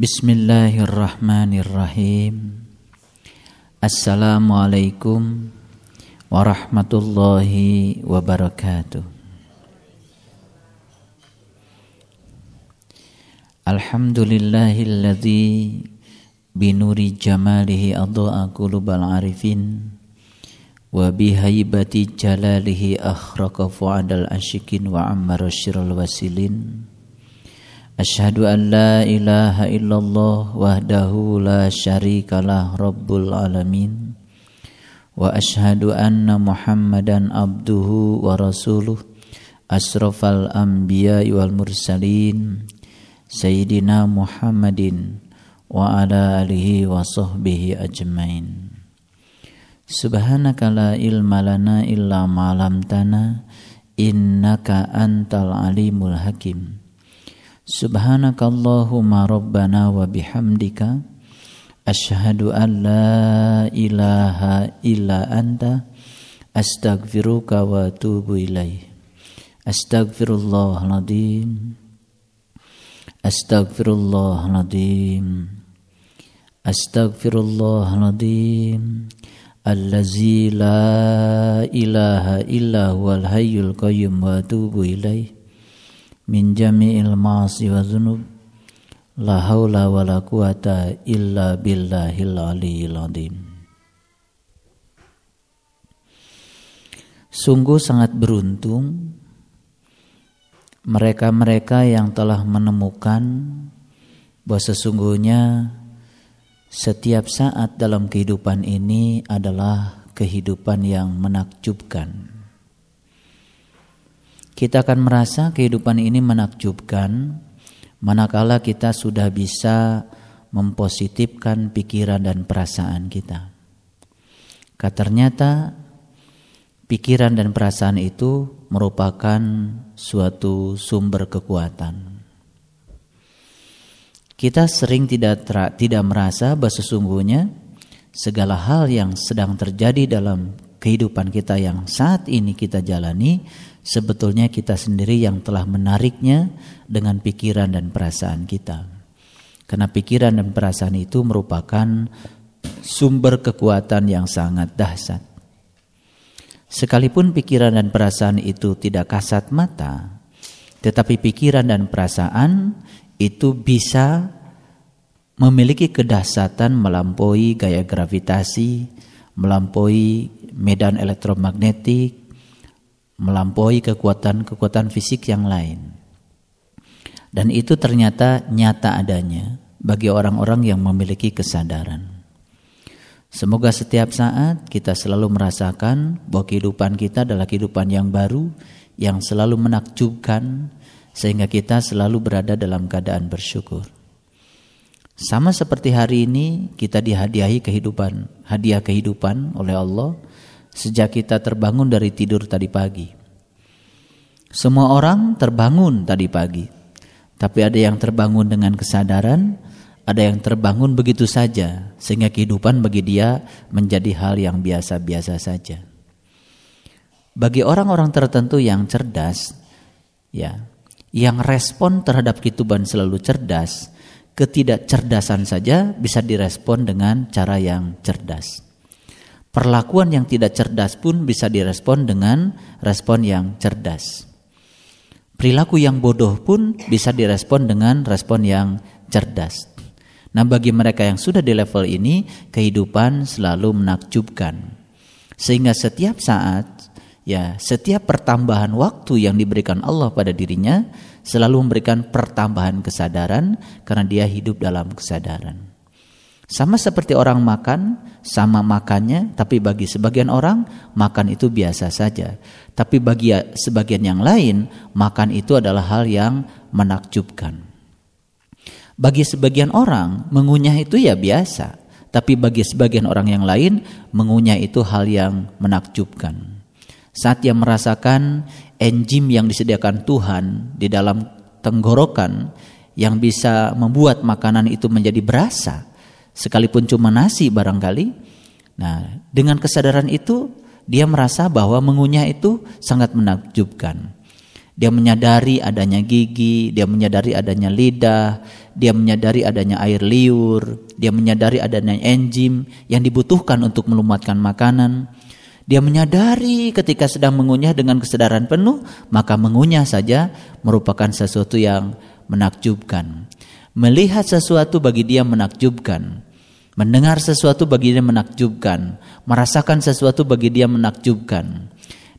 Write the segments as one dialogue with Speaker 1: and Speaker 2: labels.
Speaker 1: Bismillahirrahmanirrahim. Assalamualaikum warahmatullahi wabarakatuh. Alhamdulillahilladzi binuri jamalihi adha'a qulubal arifin wa wa ammara Ashhadu an la ilaha illallah wahdahu la syarikalah rabbul alamin. Wa ashhadu anna muhammadan abduhu wa rasuluh Asrafal anbiya wal mursalin Sayyidina Muhammadin wa ala alihi wa sahbihi ajmain. Subhanaka la ilma lana illa ma'lamtana Innaka antal alimul hakim Subhanakallahumma rabbana wa bihamdika. Ashhadu an la ilaha illa anta. Astaghfiruka wa atubu ilaih. Astaghfirullahaladzim Astaghfirullahaladzim Astaghfirullahaladzim Allazi la ilaha illa huwal hayyul qayyum wa atubu ilaih min jami'il ma'asi wa dhunub la haula wa la quwata illa billahil aliyil azim. Sungguh sangat beruntung mereka-mereka yang telah menemukan bahwa sesungguhnya setiap saat dalam kehidupan ini adalah kehidupan yang menakjubkan kita akan merasa kehidupan ini menakjubkan manakala kita sudah bisa mempositifkan pikiran dan perasaan kita. Kata ternyata pikiran dan perasaan itu merupakan suatu sumber kekuatan. Kita sering tidak ter, tidak merasa bahwa sesungguhnya segala hal yang sedang terjadi dalam kehidupan kita yang saat ini kita jalani sebetulnya kita sendiri yang telah menariknya dengan pikiran dan perasaan kita. Karena pikiran dan perasaan itu merupakan sumber kekuatan yang sangat dahsyat. Sekalipun pikiran dan perasaan itu tidak kasat mata, tetapi pikiran dan perasaan itu bisa memiliki kedahsatan melampaui gaya gravitasi, melampaui medan elektromagnetik, melampaui kekuatan-kekuatan fisik yang lain. Dan itu ternyata nyata adanya bagi orang-orang yang memiliki kesadaran. Semoga setiap saat kita selalu merasakan bahwa kehidupan kita adalah kehidupan yang baru, yang selalu menakjubkan, sehingga kita selalu berada dalam keadaan bersyukur. Sama seperti hari ini kita dihadiahi kehidupan, hadiah kehidupan oleh Allah sejak kita terbangun dari tidur tadi pagi. Semua orang terbangun tadi pagi, tapi ada yang terbangun dengan kesadaran, ada yang terbangun begitu saja, sehingga kehidupan bagi dia menjadi hal yang biasa-biasa saja. Bagi orang-orang tertentu yang cerdas, ya, yang respon terhadap kehidupan selalu cerdas, ketidakcerdasan saja bisa direspon dengan cara yang cerdas. Perlakuan yang tidak cerdas pun bisa direspon dengan respon yang cerdas. Perilaku yang bodoh pun bisa direspon dengan respon yang cerdas. Nah, bagi mereka yang sudah di level ini, kehidupan selalu menakjubkan. Sehingga setiap saat, ya, setiap pertambahan waktu yang diberikan Allah pada dirinya selalu memberikan pertambahan kesadaran karena dia hidup dalam kesadaran. Sama seperti orang makan, sama makannya, tapi bagi sebagian orang makan itu biasa saja. Tapi bagi sebagian yang lain, makan itu adalah hal yang menakjubkan. Bagi sebagian orang, mengunyah itu ya biasa. Tapi bagi sebagian orang yang lain, mengunyah itu hal yang menakjubkan. Saat ia merasakan enzim yang disediakan Tuhan di dalam tenggorokan yang bisa membuat makanan itu menjadi berasa, sekalipun cuma nasi barangkali. Nah, dengan kesadaran itu dia merasa bahwa mengunyah itu sangat menakjubkan. Dia menyadari adanya gigi, dia menyadari adanya lidah, dia menyadari adanya air liur, dia menyadari adanya enzim yang dibutuhkan untuk melumatkan makanan. Dia menyadari ketika sedang mengunyah dengan kesadaran penuh, maka mengunyah saja merupakan sesuatu yang menakjubkan. Melihat sesuatu bagi dia menakjubkan. Mendengar sesuatu bagi dia menakjubkan. Merasakan sesuatu bagi dia menakjubkan.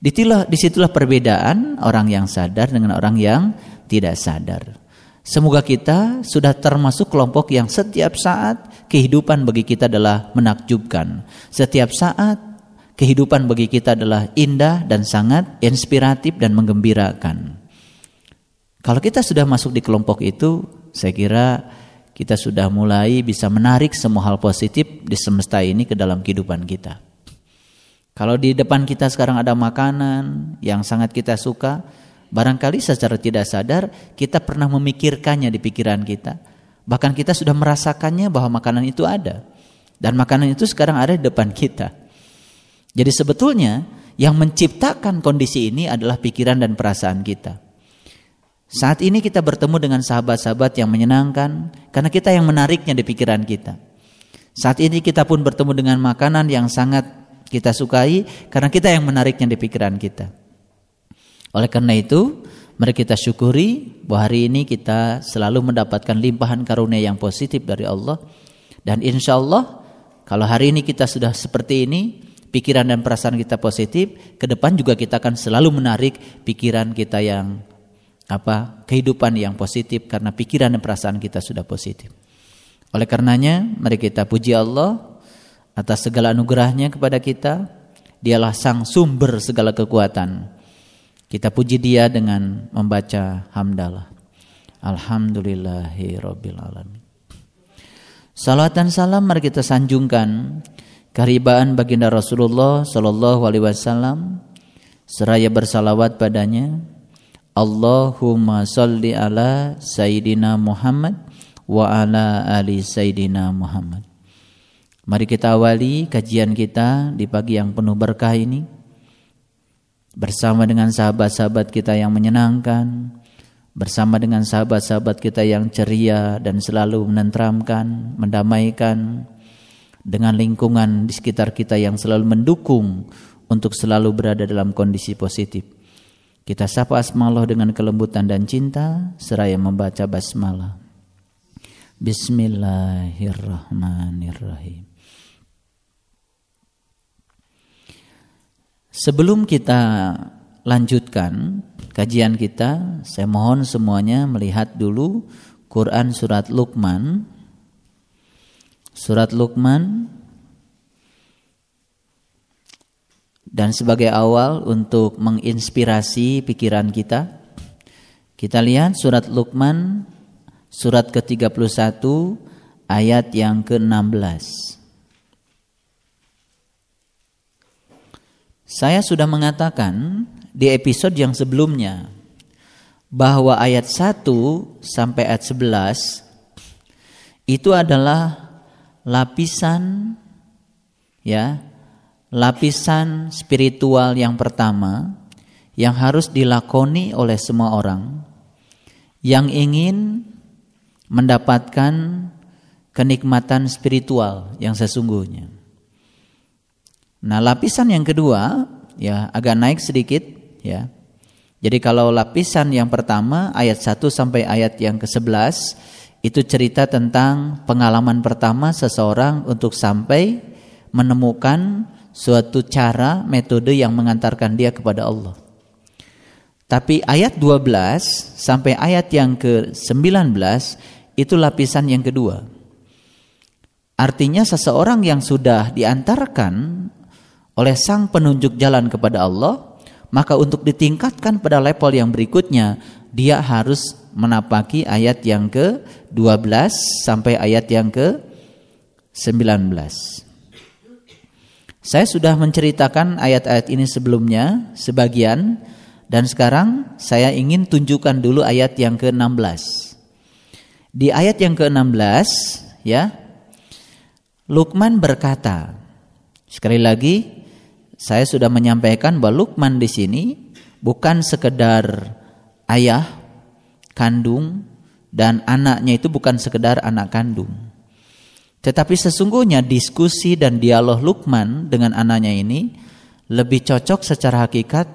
Speaker 1: Di situlah, di situlah perbedaan orang yang sadar dengan orang yang tidak sadar. Semoga kita sudah termasuk kelompok yang setiap saat kehidupan bagi kita adalah menakjubkan. Setiap saat kehidupan bagi kita adalah indah dan sangat inspiratif dan menggembirakan. Kalau kita sudah masuk di kelompok itu, saya kira kita sudah mulai bisa menarik semua hal positif di semesta ini ke dalam kehidupan kita. Kalau di depan kita sekarang ada makanan yang sangat kita suka, barangkali secara tidak sadar kita pernah memikirkannya di pikiran kita. Bahkan kita sudah merasakannya bahwa makanan itu ada. Dan makanan itu sekarang ada di depan kita. Jadi sebetulnya yang menciptakan kondisi ini adalah pikiran dan perasaan kita. Saat ini kita bertemu dengan sahabat-sahabat yang menyenangkan karena kita yang menariknya di pikiran kita. Saat ini kita pun bertemu dengan makanan yang sangat kita sukai karena kita yang menariknya di pikiran kita. Oleh karena itu, mari kita syukuri bahwa hari ini kita selalu mendapatkan limpahan karunia yang positif dari Allah. Dan insya Allah, kalau hari ini kita sudah seperti ini, pikiran dan perasaan kita positif, ke depan juga kita akan selalu menarik pikiran kita yang apa kehidupan yang positif karena pikiran dan perasaan kita sudah positif. Oleh karenanya, mari kita puji Allah atas segala anugerahnya kepada kita. Dialah sang sumber segala kekuatan. Kita puji dia dengan membaca hamdalah. Alhamdulillahi Rabbil Alamin. Dan salam mari kita sanjungkan karibaan baginda Rasulullah Sallallahu Alaihi Wasallam seraya bersalawat padanya. Allahumma salli ala Sayyidina Muhammad wa ala ali Sayyidina Muhammad. Mari kita awali kajian kita di pagi yang penuh berkah ini bersama dengan sahabat-sahabat kita yang menyenangkan, bersama dengan sahabat-sahabat kita yang ceria dan selalu menenteramkan, mendamaikan dengan lingkungan di sekitar kita yang selalu mendukung untuk selalu berada dalam kondisi positif. Kita sapa asma dengan kelembutan dan cinta seraya membaca basmalah. Bismillahirrahmanirrahim. Sebelum kita lanjutkan kajian kita, saya mohon semuanya melihat dulu Quran surat Luqman. Surat Luqman dan sebagai awal untuk menginspirasi pikiran kita, kita lihat surat Luqman surat ke-31 ayat yang ke-16. Saya sudah mengatakan di episode yang sebelumnya bahwa ayat 1 sampai ayat 11 itu adalah lapisan ya, lapisan spiritual yang pertama yang harus dilakoni oleh semua orang yang ingin mendapatkan kenikmatan spiritual yang sesungguhnya. Nah, lapisan yang kedua ya agak naik sedikit ya. Jadi kalau lapisan yang pertama ayat 1 sampai ayat yang ke-11 itu cerita tentang pengalaman pertama seseorang untuk sampai menemukan suatu cara metode yang mengantarkan dia kepada Allah. Tapi ayat 12 sampai ayat yang ke-19 itu lapisan yang kedua. Artinya seseorang yang sudah diantarkan oleh sang penunjuk jalan kepada Allah, maka untuk ditingkatkan pada level yang berikutnya, dia harus menapaki ayat yang ke-12 sampai ayat yang ke-19. Saya sudah menceritakan ayat-ayat ini sebelumnya sebagian dan sekarang saya ingin tunjukkan dulu ayat yang ke-16. Di ayat yang ke-16 ya Lukman berkata Sekali lagi saya sudah menyampaikan bahwa Lukman di sini bukan sekedar ayah kandung dan anaknya itu bukan sekedar anak kandung. Tetapi sesungguhnya diskusi dan dialog Lukman dengan anaknya ini lebih cocok secara hakikat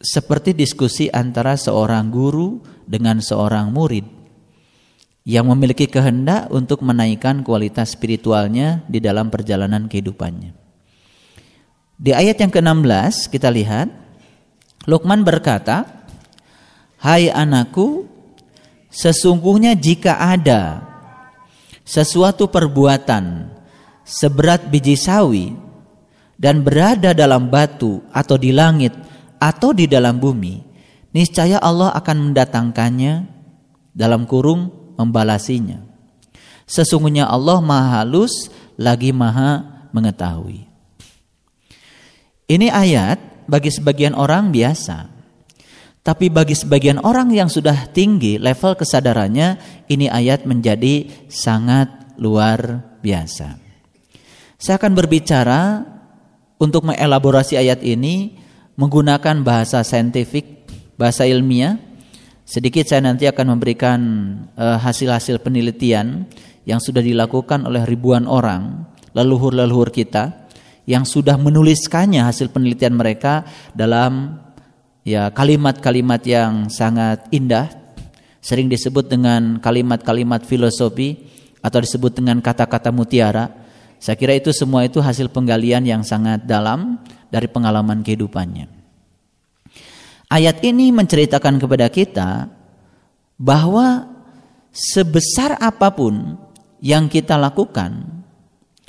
Speaker 1: seperti diskusi antara seorang guru dengan seorang murid yang memiliki kehendak untuk menaikkan kualitas spiritualnya di dalam perjalanan kehidupannya. Di ayat yang ke-16 kita lihat Lukman berkata, "Hai anakku, Sesungguhnya jika ada sesuatu perbuatan seberat biji sawi dan berada dalam batu atau di langit atau di dalam bumi, niscaya Allah akan mendatangkannya dalam kurung membalasinya. Sesungguhnya Allah Maha Halus lagi Maha mengetahui. Ini ayat bagi sebagian orang biasa. Tapi bagi sebagian orang yang sudah tinggi level kesadarannya, ini ayat menjadi sangat luar biasa. Saya akan berbicara untuk mengelaborasi ayat ini menggunakan bahasa saintifik, bahasa ilmiah. Sedikit saya nanti akan memberikan eh, hasil-hasil penelitian yang sudah dilakukan oleh ribuan orang, leluhur-leluhur kita yang sudah menuliskannya hasil penelitian mereka dalam ya kalimat-kalimat yang sangat indah sering disebut dengan kalimat-kalimat filosofi atau disebut dengan kata-kata mutiara. Saya kira itu semua itu hasil penggalian yang sangat dalam dari pengalaman kehidupannya. Ayat ini menceritakan kepada kita bahwa sebesar apa pun yang kita lakukan,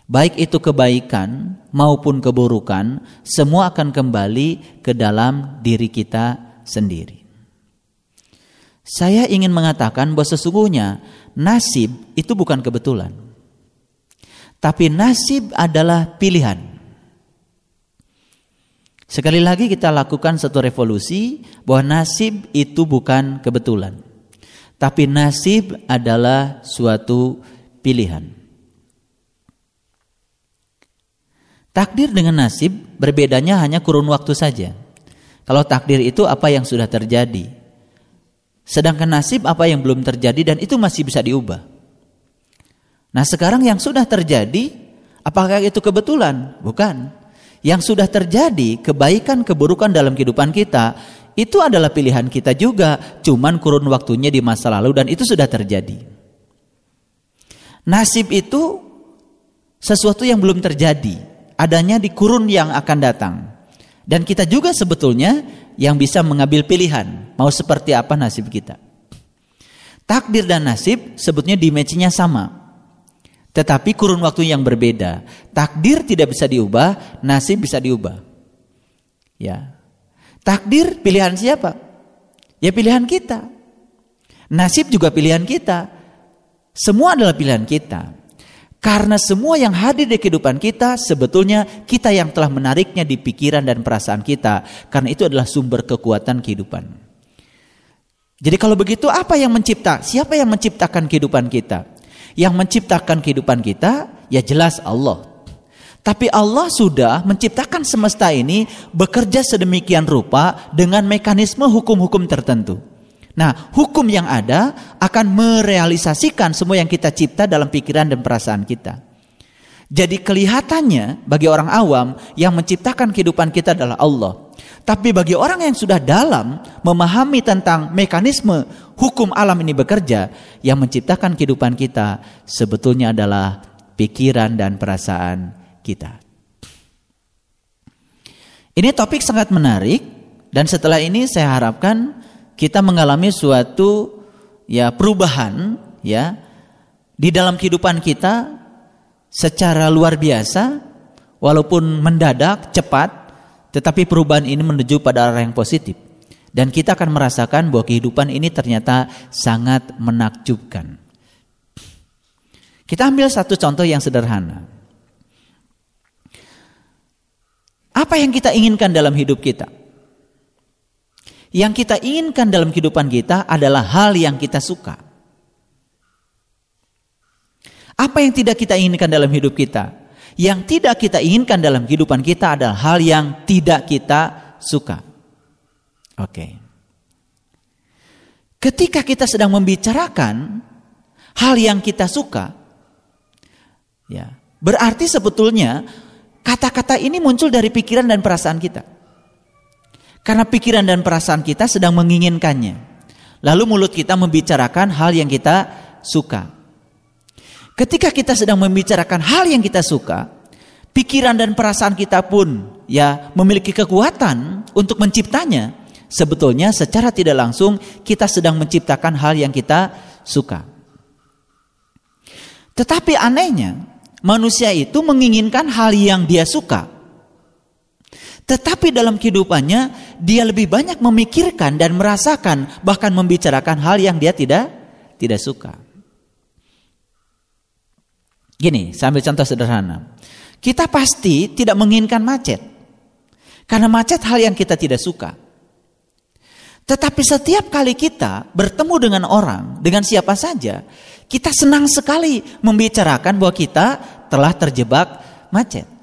Speaker 1: baik itu kebaikan maupun keburukan, semua akan kembali ke dalam diri kita sendiri. Saya ingin mengatakan bahwa sesungguhnya nasib itu bukan kebetulan, tapi nasib adalah pilihan. Sekali lagi, kita lakukan satu revolusi bahwa nasib itu bukan kebetulan, tapi nasib adalah suatu pilihan. Takdir dengan nasib berbedanya hanya kurun waktu saja. Kalau takdir itu apa yang sudah terjadi. Sedangkan nasib apa yang belum terjadi dan itu masih bisa diubah. Nah sekarang yang sudah terjadi, apakah itu kebetulan? Bukan. Yang sudah terjadi, kebaikan, keburukan dalam kehidupan kita, itu adalah pilihan kita juga. Cuman kurun waktunya di masa lalu dan itu sudah terjadi. Nasib itu sesuatu yang belum terjadi adanya di kurun yang akan datang. Dan kita juga sebetulnya yang bisa mengambil pilihan mau seperti apa nasib kita. Takdir dan nasib sebetulnya dimensinya sama. Tetapi kurun waktu yang berbeda. Takdir tidak bisa diubah, nasib bisa diubah. Ya. Takdir pilihan siapa? Ya pilihan kita. Nasib juga pilihan kita. Semua adalah pilihan kita. Karena semua yang hadir di kehidupan kita sebetulnya kita yang telah menariknya di pikiran dan perasaan kita. Karena itu adalah sumber kekuatan kehidupan. Jadi kalau begitu apa yang mencipta? Siapa yang menciptakan kehidupan kita? Yang menciptakan kehidupan kita ya jelas Allah. Tapi Allah sudah menciptakan semesta ini bekerja sedemikian rupa dengan mekanisme hukum-hukum tertentu. Nah, hukum yang ada akan merealisasikan semua yang kita cipta dalam pikiran dan perasaan kita. Jadi kelihatannya bagi orang awam yang menciptakan kehidupan kita adalah Allah. Tapi bagi orang yang sudah dalam memahami tentang mekanisme hukum alam ini bekerja, yang menciptakan kehidupan kita sebetulnya adalah pikiran dan perasaan kita. Ini topik sangat menarik dan setelah ini saya harapkan kita mengalami suatu ya perubahan ya di dalam kehidupan kita secara luar biasa walaupun mendadak cepat tetapi perubahan ini menuju pada arah yang positif dan kita akan merasakan bahwa kehidupan ini ternyata sangat menakjubkan. Kita ambil satu contoh yang sederhana. Apa yang kita inginkan dalam hidup kita? Yang kita inginkan dalam kehidupan kita adalah hal yang kita suka. Apa yang tidak kita inginkan dalam hidup kita? Yang tidak kita inginkan dalam kehidupan kita adalah hal yang tidak kita suka. Oke. ketika kita sedang membicarakan hal yang kita suka, ya, berarti sebetulnya kata-kata ini muncul dari pikiran dan perasaan kita. Karena pikiran dan perasaan kita sedang menginginkannya. Lalu mulut kita membicarakan hal yang kita suka. Ketika kita sedang membicarakan hal yang kita suka, pikiran dan perasaan kita pun ya memiliki kekuatan untuk menciptanya. Sebetulnya secara tidak langsung kita sedang menciptakan hal yang kita suka. Tetapi anehnya, manusia itu menginginkan hal yang dia suka. Tetapi dalam kehidupannya dia lebih banyak memikirkan dan merasakan bahkan membicarakan hal yang dia tidak tidak suka. Gini, sambil contoh sederhana. Kita pasti tidak menginginkan macet. Karena macet hal yang kita tidak suka. Tetapi setiap kali kita bertemu dengan orang, dengan siapa saja, kita senang sekali membicarakan bahwa kita telah terjebak macet.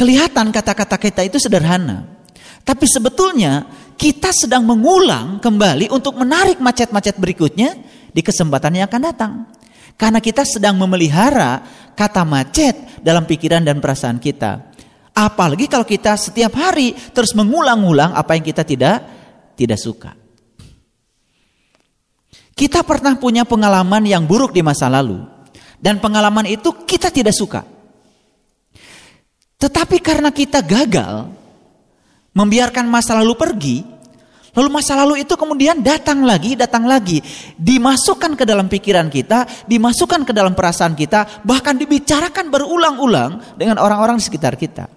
Speaker 1: Kelihatan kata-kata kita itu sederhana. Tapi sebetulnya kita sedang mengulang kembali untuk menarik macet-macet berikutnya di kesempatan yang akan datang. Karena kita sedang memelihara kata macet dalam pikiran dan perasaan kita. Apalagi kalau kita setiap hari terus mengulang-ulang apa yang kita tidak tidak suka. Kita pernah punya pengalaman yang buruk di masa lalu dan pengalaman itu kita tidak suka. Tetapi karena kita gagal membiarkan masa lalu pergi, Lalu masa lalu itu kemudian datang lagi, datang lagi, dimasukkan ke dalam pikiran kita, dimasukkan ke dalam perasaan kita, bahkan dibicarakan berulang-ulang dengan orang-orang di sekitar kita.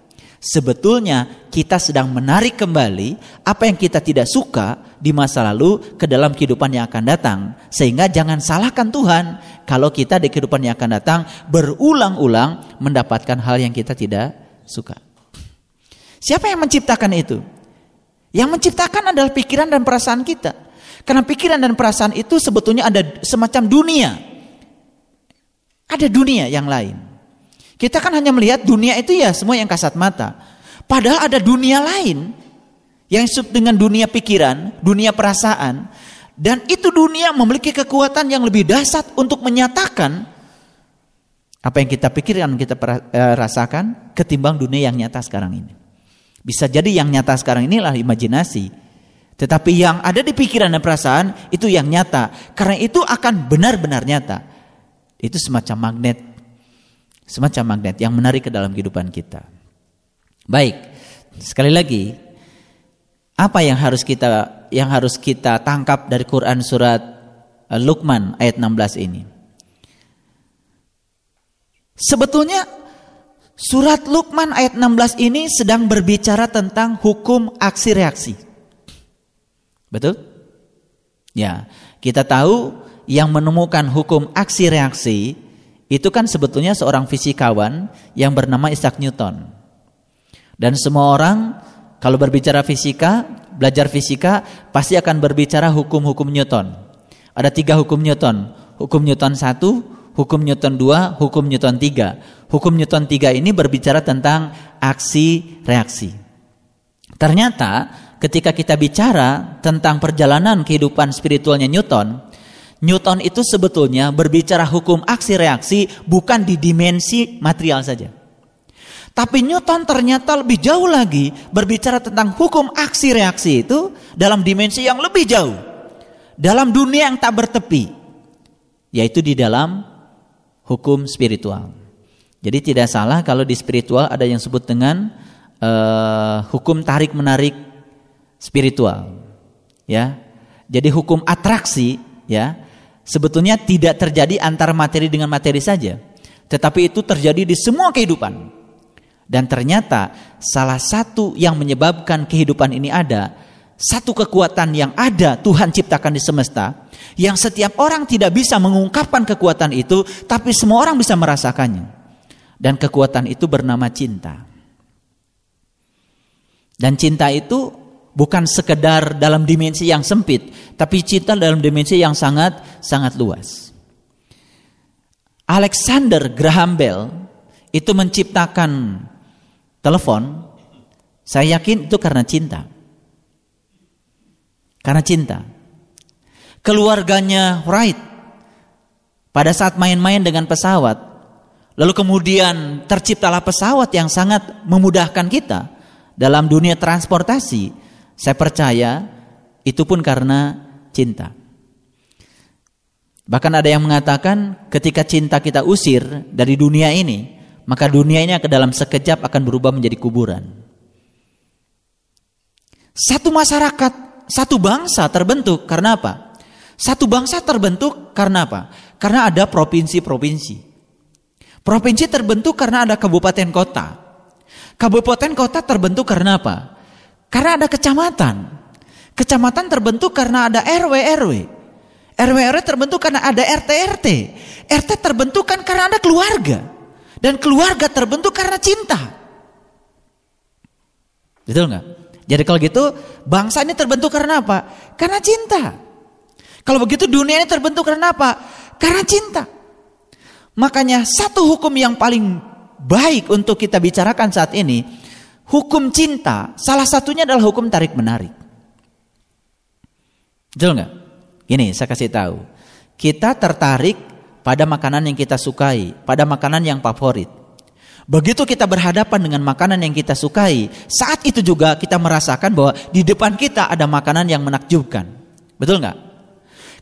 Speaker 1: Sebetulnya kita sedang menarik kembali apa yang kita tidak suka di masa lalu ke dalam kehidupan yang akan datang. Sehingga jangan salahkan Tuhan kalau kita di kehidupan yang akan datang berulang-ulang mendapatkan hal yang kita tidak suka. Siapa yang menciptakan itu? Yang menciptakan adalah pikiran dan perasaan kita. Karena pikiran dan perasaan itu sebetulnya ada semacam dunia. Ada dunia yang lain. Kita kan hanya melihat dunia itu ya semua yang kasat mata. Padahal ada dunia lain yang disebut dengan dunia pikiran, dunia perasaan. Dan itu dunia memiliki kekuatan yang lebih dahsyat untuk menyatakan apa yang kita pikirkan, kita eh, rasakan ketimbang dunia yang nyata sekarang ini. Bisa jadi yang nyata sekarang inilah imajinasi. Tetapi yang ada di pikiran dan perasaan itu yang nyata. Karena itu akan benar-benar nyata. Itu semacam magnet. Semacam magnet yang menarik ke dalam kehidupan kita. Baik, sekali lagi apa yang harus kita yang harus kita tangkap dari Quran surat eh, Luqman ayat 16 ini? Sebetulnya Surat Luqman ayat 16 ini sedang berbicara tentang hukum aksi reaksi. Betul? Ya, kita tahu yang menemukan hukum aksi reaksi itu kan sebetulnya seorang fisikawan yang bernama Isaac Newton. Dan semua orang kalau berbicara fisika, belajar fisika pasti akan berbicara hukum-hukum Newton. Ada tiga hukum Newton. Hukum Newton satu, hukum Newton dua, hukum Newton tiga. Hukum Newton 3 ini berbicara tentang aksi reaksi. Ternyata ketika kita bicara tentang perjalanan kehidupan spiritualnya Newton, Newton itu sebetulnya berbicara hukum aksi reaksi bukan di dimensi material saja. Tapi Newton ternyata lebih jauh lagi berbicara tentang hukum aksi reaksi itu dalam dimensi yang lebih jauh. Dalam dunia yang tak bertepi. Yaitu di dalam hukum spiritual. Jadi tidak salah kalau di spiritual ada yang sebut dengan uh, hukum tarik menarik spiritual. Ya. Jadi hukum atraksi ya sebetulnya tidak terjadi antara materi dengan materi saja, tetapi itu terjadi di semua kehidupan. Dan ternyata salah satu yang menyebabkan kehidupan ini ada satu kekuatan yang ada Tuhan ciptakan di semesta yang setiap orang tidak bisa mengungkapkan kekuatan itu tapi semua orang bisa merasakannya dan kekuatan itu bernama cinta. Dan cinta itu bukan sekedar dalam dimensi yang sempit, tapi cinta dalam dimensi yang sangat sangat luas. Alexander Graham Bell itu menciptakan telepon, saya yakin itu karena cinta. Karena cinta. Keluarganya Wright pada saat main-main dengan pesawat, lalu kemudian terciptalah pesawat yang sangat memudahkan kita dalam dunia transportasi. Saya percaya itu pun karena cinta. Bahkan ada yang mengatakan ketika cinta kita usir dari dunia ini, maka dunia ini akan dalam sekejap akan berubah menjadi kuburan. Satu masyarakat, satu bangsa terbentuk karena apa? Satu bangsa terbentuk karena apa? Karena ada provinsi-provinsi. Provinsi terbentuk karena ada kabupaten kota. Kabupaten kota terbentuk karena apa? Karena ada kecamatan. Kecamatan terbentuk karena ada RW-RW. RW-RW terbentuk karena ada RT-RT. RT terbentuk kan karena ada keluarga. Dan keluarga terbentuk karena cinta. Betul nggak? Jadi kalau gitu bangsa ini terbentuk karena apa? Karena cinta. Kalau begitu dunia ini terbentuk karena apa? Karena cinta. Makanya satu hukum yang paling baik untuk kita bicarakan saat ini, hukum cinta, salah satunya adalah hukum tarik menarik. Betul nggak? Gini, saya kasih tahu. Kita tertarik pada makanan yang kita sukai, pada makanan yang favorit. Begitu kita berhadapan dengan makanan yang kita sukai, saat itu juga kita merasakan bahwa di depan kita ada makanan yang menakjubkan. Betul nggak?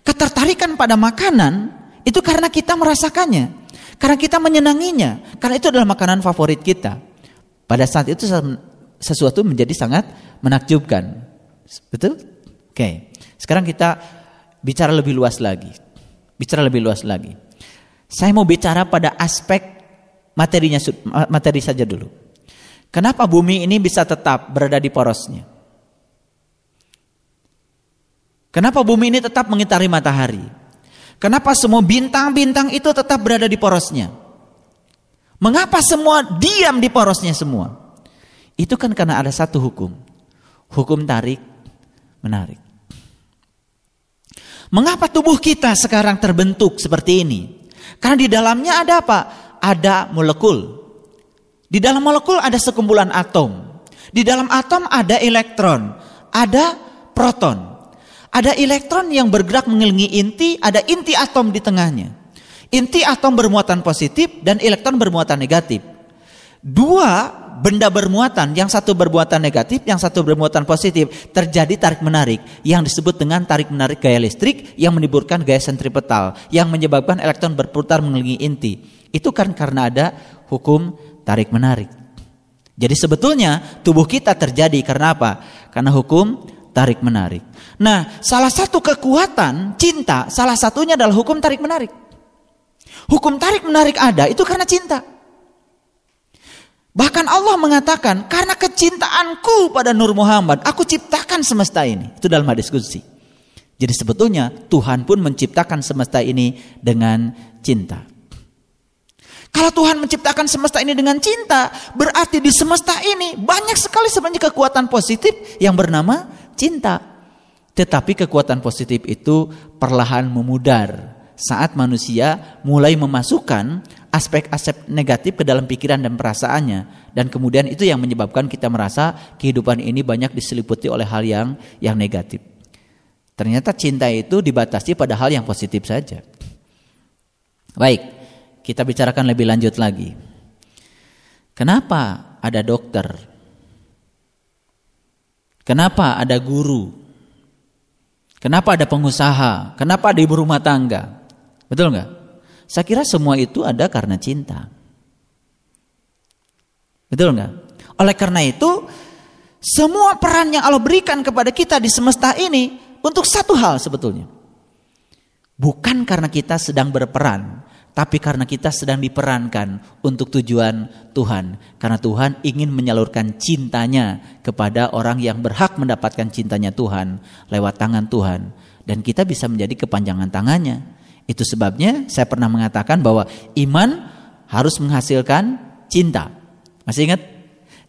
Speaker 1: Ketertarikan pada makanan itu karena kita merasakannya, karena kita menyenanginya, karena itu adalah makanan favorit kita. Pada saat itu sesuatu menjadi sangat menakjubkan. Betul? Oke. Sekarang kita bicara lebih luas lagi. Bicara lebih luas lagi. Saya mau bicara pada aspek materinya materi saja dulu. Kenapa bumi ini bisa tetap berada di porosnya? Kenapa bumi ini tetap mengitari matahari? Kenapa semua bintang-bintang itu tetap berada di porosnya? Mengapa semua diam di porosnya semua? Itu kan karena ada satu hukum. Hukum tarik menarik. Mengapa tubuh kita sekarang terbentuk seperti ini? Karena di dalamnya ada apa? Ada molekul. Di dalam molekul ada sekumpulan atom. Di dalam atom ada elektron, ada proton. Ada elektron yang bergerak mengelilingi inti, ada inti atom di tengahnya. Inti atom bermuatan positif dan elektron bermuatan negatif. Dua benda bermuatan, yang satu bermuatan negatif, yang satu bermuatan positif, terjadi tarik menarik yang disebut dengan tarik menarik gaya listrik yang menimbulkan gaya sentripetal yang menyebabkan elektron berputar mengelilingi inti. Itu kan karena ada hukum tarik menarik. Jadi sebetulnya tubuh kita terjadi karena apa? Karena hukum tarik menarik. Nah, salah satu kekuatan cinta, salah satunya adalah hukum tarik menarik. Hukum tarik menarik ada itu karena cinta. Bahkan Allah mengatakan, karena kecintaanku pada Nur Muhammad, aku ciptakan semesta ini. Itu dalam hadis kudsi. Jadi sebetulnya Tuhan pun menciptakan semesta ini dengan cinta. Kalau Tuhan menciptakan semesta ini dengan cinta, berarti di semesta ini banyak sekali sebenarnya kekuatan positif yang bernama cinta. Tetapi kekuatan positif itu perlahan memudar saat manusia mulai memasukkan aspek-aspek negatif ke dalam pikiran dan perasaannya dan kemudian itu yang menyebabkan kita merasa kehidupan ini banyak diseliputi oleh hal yang yang negatif. Ternyata cinta itu dibatasi pada hal yang positif saja. Baik, kita bicarakan lebih lanjut lagi. Kenapa ada dokter? Kenapa ada guru? Kenapa ada pengusaha? Kenapa ada ibu rumah tangga? Betul nggak? Saya kira semua itu ada karena cinta. Betul nggak? Oleh karena itu, semua peran yang Allah berikan kepada kita di semesta ini untuk satu hal sebetulnya. Bukan karena kita sedang berperan, tapi karena kita sedang diperankan untuk tujuan Tuhan. Karena Tuhan ingin menyalurkan cintanya kepada orang yang berhak mendapatkan cintanya Tuhan lewat tangan Tuhan. Dan kita bisa menjadi kepanjangan tangannya. Itu sebabnya saya pernah mengatakan bahwa iman harus menghasilkan cinta. Masih ingat?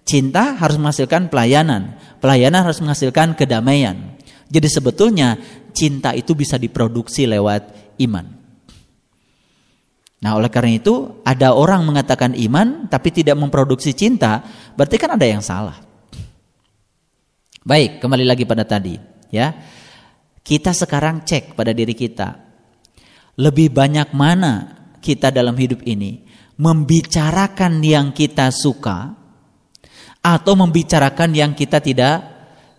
Speaker 1: Cinta harus menghasilkan pelayanan. Pelayanan harus menghasilkan kedamaian. Jadi sebetulnya cinta itu bisa diproduksi lewat iman. Nah oleh karena itu ada orang mengatakan iman tapi tidak memproduksi cinta, berarti kan ada yang salah. Baik, kembali lagi pada tadi, ya. Kita sekarang cek pada diri kita. Lebih banyak mana kita dalam hidup ini membicarakan yang kita suka atau membicarakan yang kita tidak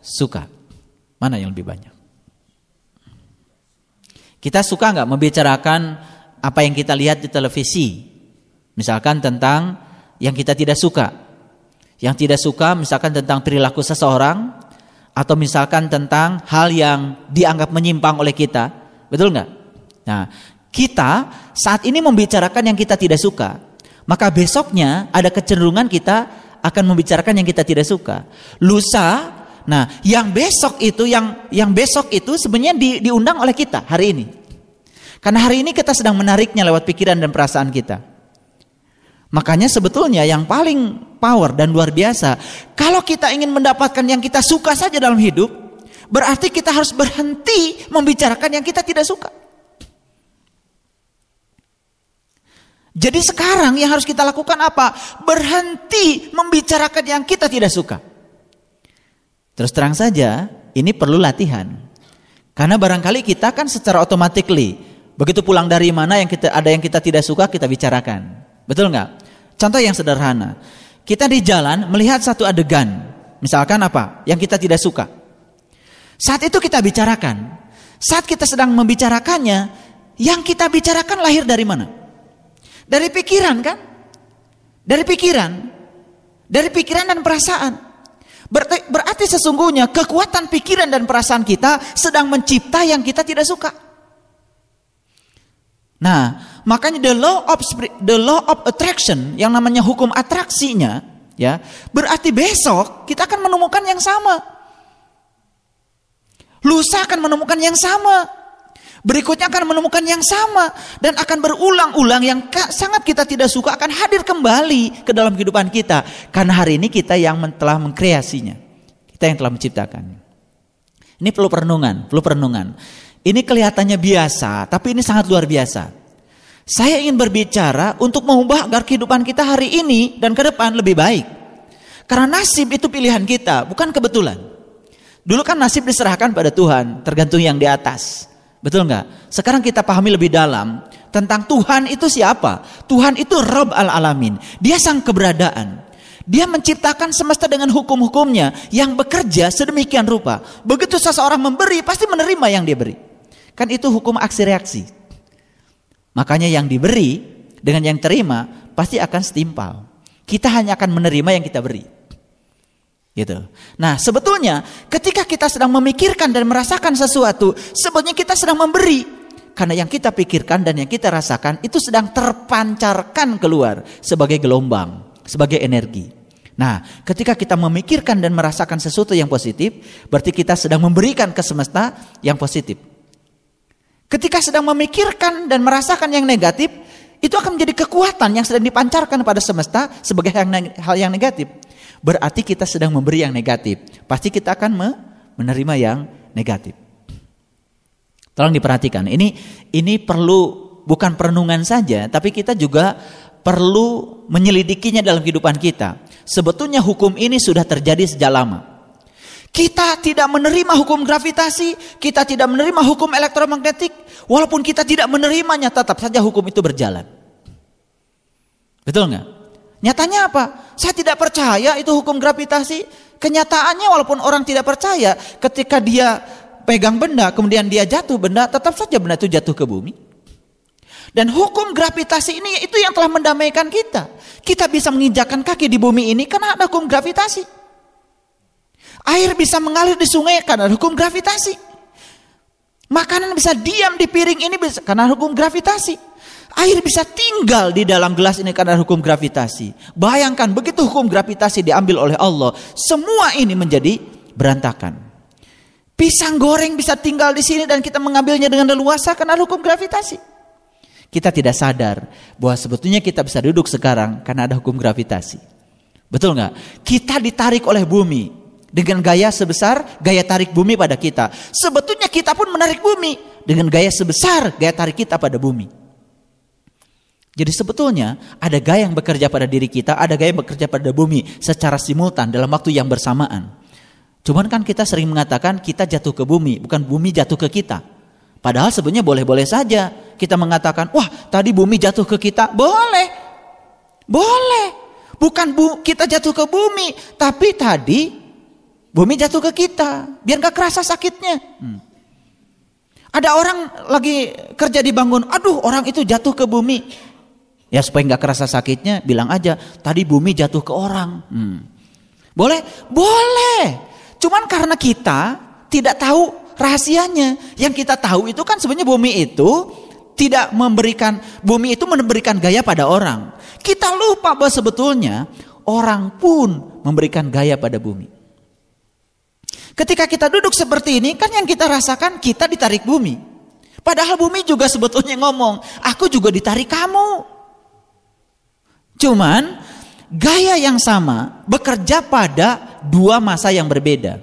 Speaker 1: suka? Mana yang lebih banyak? Kita suka nggak membicarakan apa yang kita lihat di televisi? Misalkan tentang yang kita tidak suka. Yang tidak suka misalkan tentang perilaku seseorang atau misalkan tentang hal yang dianggap menyimpang oleh kita. Betul nggak? Nah, kita saat ini membicarakan yang kita tidak suka. Maka besoknya ada kecenderungan kita akan membicarakan yang kita tidak suka. Lusa Nah, yang besok itu yang yang besok itu sebenarnya di, diundang oleh kita hari ini. Karena hari ini kita sedang menariknya lewat pikiran dan perasaan kita. Makanya sebetulnya yang paling power dan luar biasa, kalau kita ingin mendapatkan yang kita suka saja dalam hidup, berarti kita harus berhenti membicarakan yang kita tidak suka. Jadi sekarang yang harus kita lakukan apa? Berhenti membicarakan yang kita tidak suka. Terus terang saja, ini perlu latihan. Karena barangkali kita kan secara automatically, begitu pulang dari mana yang kita ada yang kita tidak suka kita bicarakan. Betul nggak? Contoh yang sederhana. Kita di jalan melihat satu adegan, misalkan apa? Yang kita tidak suka. Saat itu kita bicarakan. Saat kita sedang membicarakannya, yang kita bicarakan lahir dari mana? Dari pikiran kan? Dari pikiran. Dari pikiran dan perasaan. Berarti, berarti sesungguhnya kekuatan pikiran dan perasaan kita sedang mencipta yang kita tidak suka. Nah, makanya the law of the law of attraction yang namanya hukum atraksinya, ya, berarti besok kita akan menemukan yang sama. Lusa akan menemukan yang sama. Berikutnya akan menemukan yang sama dan akan berulang-ulang yang sangat kita tidak suka akan hadir kembali ke dalam kehidupan kita karena hari ini kita yang telah mengkreasinya. Kita yang telah menciptakan. Ini perlu perenungan, perlu perenungan. Ini kelihatannya biasa, tapi ini sangat luar biasa. Saya ingin berbicara untuk mengubah agar kehidupan kita hari ini dan ke depan lebih baik. Karena nasib itu pilihan kita, bukan kebetulan. Dulu kan nasib diserahkan pada Tuhan, tergantung yang di atas. Betul nggak? Sekarang kita pahami lebih dalam tentang Tuhan itu siapa? Tuhan itu Rob al-Alamin. Dia sang keberadaan. Dia menciptakan semesta dengan hukum-hukumnya yang bekerja sedemikian rupa. Begitu seseorang memberi, pasti menerima yang dia beri. Kan itu hukum aksi reaksi. Makanya yang diberi dengan yang terima pasti akan setimpal. Kita hanya akan menerima yang kita beri. Gitu. Nah, sebetulnya ketika kita sedang memikirkan dan merasakan sesuatu, sebetulnya kita sedang memberi. Karena yang kita pikirkan dan yang kita rasakan itu sedang terpancarkan keluar sebagai gelombang, sebagai energi. Nah, ketika kita memikirkan dan merasakan sesuatu yang positif, berarti kita sedang memberikan ke semesta yang positif. Ketika sedang memikirkan dan merasakan yang negatif, itu akan menjadi kekuatan yang sedang dipancarkan pada semesta sebagai hal yang negatif berarti kita sedang memberi yang negatif. Pasti kita akan menerima yang negatif. Tolong diperhatikan. Ini ini perlu bukan perenungan saja, tapi kita juga perlu menyelidikinya dalam kehidupan kita. Sebetulnya hukum ini sudah terjadi sejak lama. Kita tidak menerima hukum gravitasi, kita tidak menerima hukum elektromagnetik, walaupun kita tidak menerimanya, tetap saja hukum itu berjalan. Betul nggak? Nyatanya apa? Saya tidak percaya itu hukum gravitasi. Kenyataannya walaupun orang tidak percaya, ketika dia pegang benda, kemudian dia jatuh benda, tetap saja benda itu jatuh ke bumi. Dan hukum gravitasi ini itu yang telah mendamaikan kita. Kita bisa menginjakan kaki di bumi ini karena ada hukum gravitasi. Air bisa mengalir di sungai karena hukum gravitasi. Makanan bisa diam di piring ini bisa karena hukum gravitasi. Air bisa tinggal di dalam gelas ini karena hukum gravitasi. Bayangkan begitu hukum gravitasi diambil oleh Allah, semua ini menjadi berantakan. Pisang goreng bisa tinggal di sini dan kita mengambilnya dengan leluasa karena hukum gravitasi. Kita tidak sadar bahwa sebetulnya kita bisa duduk sekarang karena ada hukum gravitasi. Betul nggak? Kita ditarik oleh bumi dengan gaya sebesar gaya tarik bumi pada kita. Sebetulnya kita pun menarik bumi dengan gaya sebesar gaya tarik kita pada bumi. Jadi sebetulnya ada gaya yang bekerja pada diri kita, ada gaya yang bekerja pada bumi secara simultan dalam waktu yang bersamaan. Cuman kan kita sering mengatakan kita jatuh ke bumi, bukan bumi jatuh ke kita. Padahal sebenarnya boleh-boleh saja kita mengatakan, wah tadi bumi jatuh ke kita. Boleh, boleh. Bukan bu, kita jatuh ke bumi, tapi tadi bumi jatuh ke kita. Biar gak kerasa sakitnya. Hmm. Ada orang lagi kerja di bangun, aduh orang itu jatuh ke bumi. Ya supaya nggak kerasa sakitnya, bilang aja tadi bumi jatuh ke orang. Hmm. Boleh? Boleh. Cuman karena kita tidak tahu rahasianya. Yang kita tahu itu kan sebenarnya bumi itu tidak memberikan bumi itu memberikan gaya pada orang. Kita lupa bahwa sebetulnya orang pun memberikan gaya pada bumi. Ketika kita duduk seperti ini, kan yang kita rasakan kita ditarik bumi. Padahal bumi juga sebetulnya ngomong, aku juga ditarik kamu. Cuman gaya yang sama bekerja pada dua masa yang berbeda.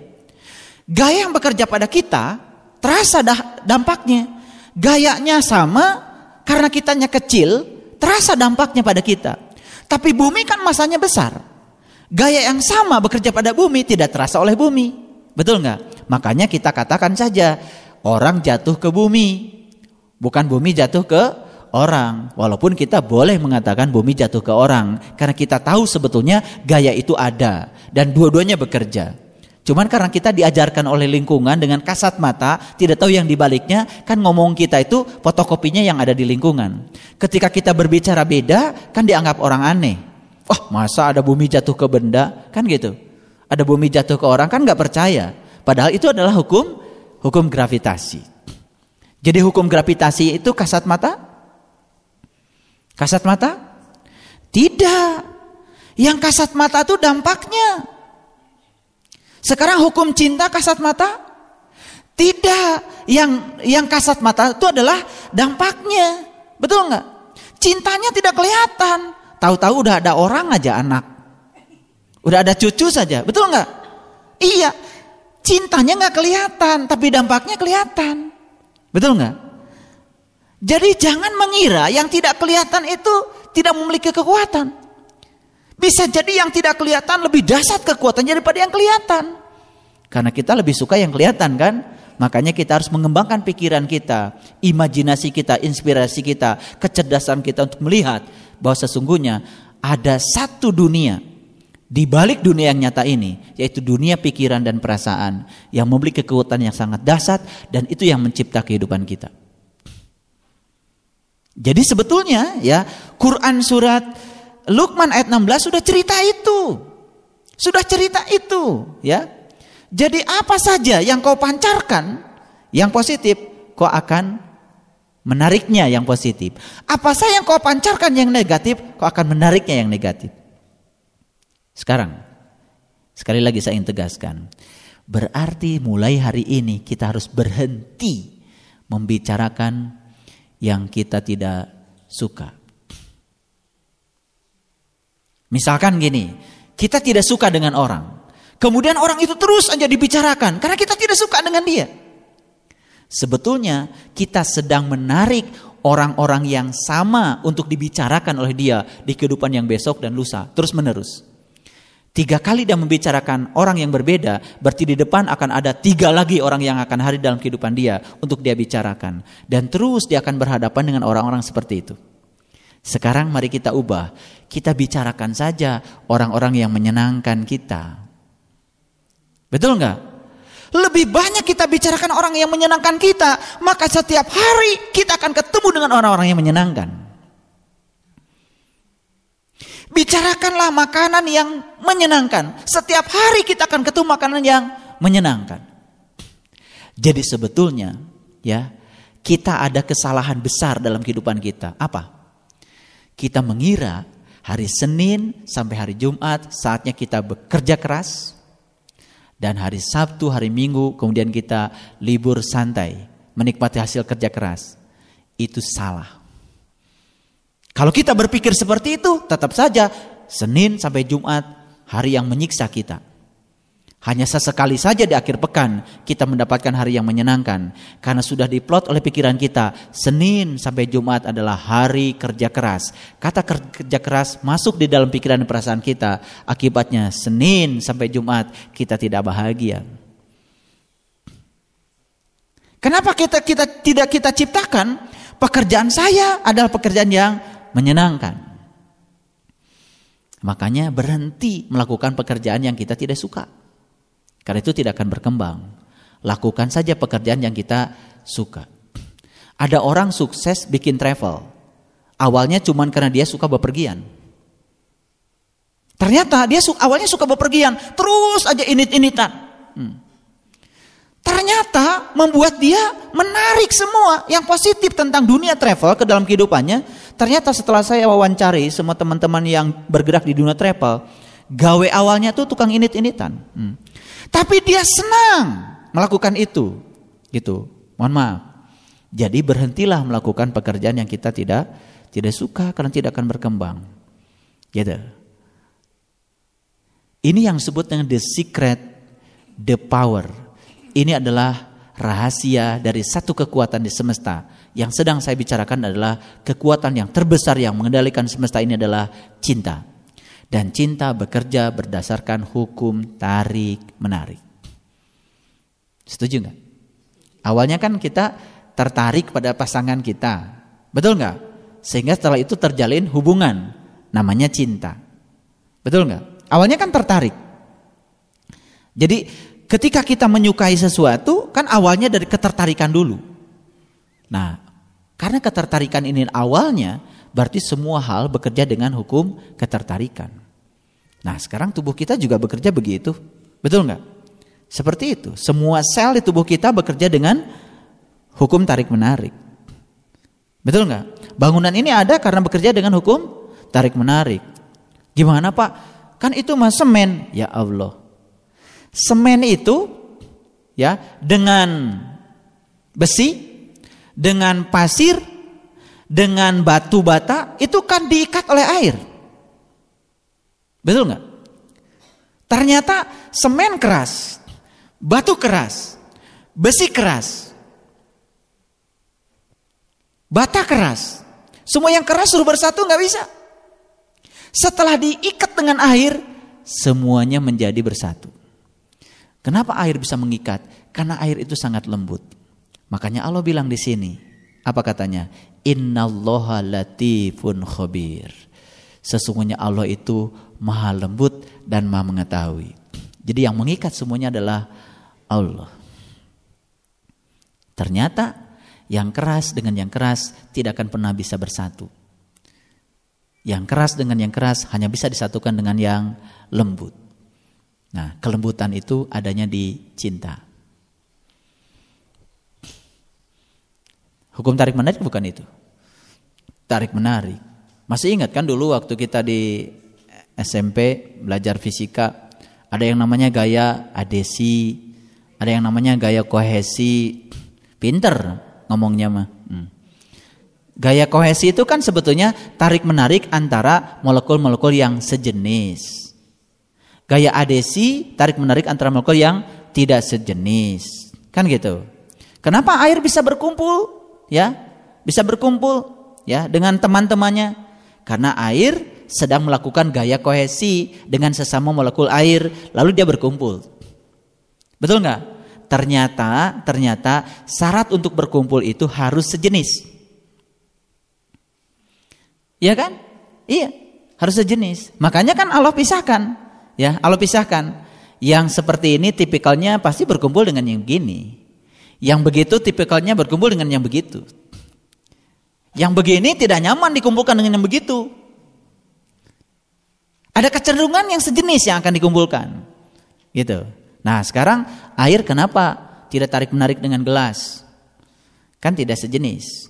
Speaker 1: Gaya yang bekerja pada kita terasa dampaknya. Gayanya sama karena kitanya kecil, terasa dampaknya pada kita. Tapi bumi kan masanya besar. Gaya yang sama bekerja pada bumi tidak terasa oleh bumi. Betul nggak? Makanya kita katakan saja orang jatuh ke bumi, bukan bumi jatuh ke orang. Walaupun kita boleh mengatakan bumi jatuh ke orang, karena kita tahu sebetulnya gaya itu ada dan dua-duanya bekerja. Cuman karena kita diajarkan oleh lingkungan dengan kasat mata, tidak tahu yang dibaliknya, kan ngomong kita itu fotokopinya yang ada di lingkungan. Ketika kita berbicara beda, kan dianggap orang aneh. Oh masa ada bumi jatuh ke benda? Kan gitu ada bumi jatuh ke orang kan nggak percaya. Padahal itu adalah hukum hukum gravitasi. Jadi hukum gravitasi itu kasat mata? Kasat mata? Tidak. Yang kasat mata itu dampaknya. Sekarang hukum cinta kasat mata? Tidak. Yang yang kasat mata itu adalah dampaknya. Betul nggak? Cintanya tidak kelihatan. Tahu-tahu udah ada orang aja anak. Udah ada cucu saja, betul nggak? Iya, cintanya nggak kelihatan, tapi dampaknya kelihatan, betul nggak? Jadi jangan mengira yang tidak kelihatan itu tidak memiliki kekuatan. Bisa jadi yang tidak kelihatan lebih dahsyat kekuatannya daripada yang kelihatan. Karena kita lebih suka yang kelihatan kan? Makanya kita harus mengembangkan pikiran kita, imajinasi kita, inspirasi kita, kecerdasan kita untuk melihat bahwa sesungguhnya ada satu dunia di balik dunia yang nyata ini, yaitu dunia pikiran dan perasaan yang memiliki kekuatan yang sangat dahsyat dan itu yang mencipta kehidupan kita. Jadi sebetulnya ya Quran surat Luqman ayat 16 sudah cerita itu. Sudah cerita itu, ya. Jadi apa saja yang kau pancarkan yang positif, kau akan menariknya yang positif. Apa saja yang kau pancarkan yang negatif, kau akan menariknya yang negatif. Sekarang, sekali lagi saya ingin tegaskan, berarti mulai hari ini kita harus berhenti membicarakan yang kita tidak suka. Misalkan gini, kita tidak suka dengan orang. Kemudian orang itu terus aja dibicarakan karena kita tidak suka dengan dia. Sebetulnya kita sedang menarik orang-orang yang sama untuk dibicarakan oleh dia di kehidupan yang besok dan lusa terus menerus. Tiga kali dia membicarakan orang yang berbeda, berarti di depan akan ada tiga lagi orang yang akan hadir dalam kehidupan dia untuk dia bicarakan. Dan terus dia akan berhadapan dengan orang-orang seperti itu. Sekarang mari kita ubah, kita bicarakan saja orang-orang yang menyenangkan kita. Betul nggak? Lebih banyak kita bicarakan orang yang menyenangkan kita, maka setiap hari kita akan ketemu dengan orang-orang yang menyenangkan. Bicarakanlah makanan yang menyenangkan. Setiap hari kita akan ketemu makanan yang menyenangkan. Jadi sebetulnya ya, kita ada kesalahan besar dalam kehidupan kita. Apa? Kita mengira hari Senin sampai hari Jumat saatnya kita bekerja keras dan hari Sabtu, hari Minggu kemudian kita libur santai, menikmati hasil kerja keras. Itu salah. Kalau kita berpikir seperti itu, tetap saja Senin sampai Jumat hari yang menyiksa kita. Hanya sesekali saja di akhir pekan kita mendapatkan hari yang menyenangkan karena sudah diplot oleh pikiran kita Senin sampai Jumat adalah hari kerja keras. Kata kerja keras masuk di dalam pikiran dan perasaan kita. Akibatnya Senin sampai Jumat kita tidak bahagia. Kenapa kita kita tidak kita ciptakan pekerjaan saya adalah pekerjaan yang menyenangkan. Makanya berhenti melakukan pekerjaan yang kita tidak suka. Karena itu tidak akan berkembang. Lakukan saja pekerjaan yang kita suka. Ada orang sukses bikin travel. Awalnya cuma karena dia suka bepergian. Ternyata dia su awalnya suka bepergian, terus aja init-initan. Hmm. Ternyata membuat dia menarik semua yang positif tentang dunia travel ke dalam kehidupannya. Ternyata setelah saya wawancari semua teman-teman yang bergerak di dunia travel, gawe awalnya tuh tukang init-initan. Hmm. Tapi dia senang melakukan itu. Gitu. Mohon maaf. Jadi berhentilah melakukan pekerjaan yang kita tidak tidak suka karena tidak akan berkembang. Gitu. Ini yang disebut dengan the secret, the power. Ini adalah rahasia dari satu kekuatan di semesta. Yang sedang saya bicarakan adalah kekuatan yang terbesar yang mengendalikan semesta ini adalah cinta. Dan cinta bekerja berdasarkan hukum tarik menarik. Setuju nggak? Awalnya kan kita tertarik pada pasangan kita, betul nggak? Sehingga setelah itu terjalin hubungan, namanya cinta, betul nggak? Awalnya kan tertarik. Jadi ketika kita menyukai sesuatu kan awalnya dari ketertarikan dulu. Nah, karena ketertarikan ini awalnya berarti semua hal bekerja dengan hukum ketertarikan. Nah, sekarang tubuh kita juga bekerja begitu. Betul nggak? Seperti itu. Semua sel di tubuh kita bekerja dengan hukum tarik menarik. Betul nggak? Bangunan ini ada karena bekerja dengan hukum tarik menarik. Gimana Pak? Kan itu mah semen. Ya Allah. Semen itu ya dengan besi, dengan pasir, dengan batu bata itu kan diikat oleh air. Betul nggak? Ternyata semen keras, batu keras, besi keras, bata keras. Semua yang keras suruh bersatu nggak bisa. Setelah diikat dengan air, semuanya menjadi bersatu. Kenapa air bisa mengikat? Karena air itu sangat lembut. Makanya Allah bilang di sini, apa katanya? Innallaha latifun khabir. Sesungguhnya Allah itu maha lembut dan maha mengetahui. Jadi yang mengikat semuanya adalah Allah. Ternyata yang keras dengan yang keras tidak akan pernah bisa bersatu. Yang keras dengan yang keras hanya bisa disatukan dengan yang lembut. Nah, kelembutan itu adanya di cinta. Hukum tarik menarik bukan itu. Tarik menarik. Masih ingat kan dulu waktu kita di SMP belajar fisika, ada yang namanya gaya adesi, ada yang namanya gaya kohesi. Pinter ngomongnya mah. Hmm. Gaya kohesi itu kan sebetulnya tarik menarik antara molekul-molekul yang sejenis. Gaya adesi tarik menarik antara molekul yang tidak sejenis. Kan gitu. Kenapa air bisa berkumpul? Ya, bisa berkumpul ya dengan teman-temannya. Karena air sedang melakukan gaya kohesi dengan sesama molekul air, lalu dia berkumpul. Betul nggak? Ternyata, ternyata syarat untuk berkumpul itu harus sejenis. Iya kan? Iya, harus sejenis. Makanya kan Allah pisahkan. Ya, Allah pisahkan. Yang seperti ini tipikalnya pasti berkumpul dengan yang begini. Yang begitu tipikalnya berkumpul dengan yang begitu. Yang begini tidak nyaman dikumpulkan dengan yang begitu. Ada kecenderungan yang sejenis yang akan dikumpulkan. Gitu. Nah, sekarang air kenapa tidak tarik menarik dengan gelas? Kan tidak sejenis.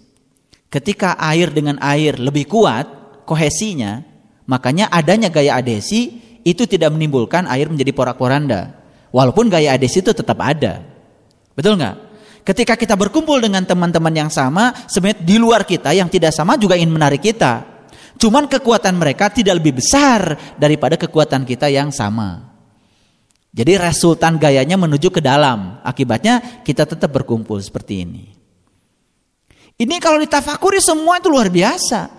Speaker 1: Ketika air dengan air lebih kuat kohesinya, makanya adanya gaya adesi itu tidak menimbulkan air menjadi porak-poranda. Walaupun gaya adesi itu tetap ada. Betul nggak? Ketika kita berkumpul dengan teman-teman yang sama, sebenarnya di luar kita yang tidak sama juga ingin menarik kita. Cuman kekuatan mereka tidak lebih besar daripada kekuatan kita yang sama. Jadi resultan gayanya menuju ke dalam. Akibatnya kita tetap berkumpul seperti ini. Ini kalau ditafakuri semua itu luar biasa.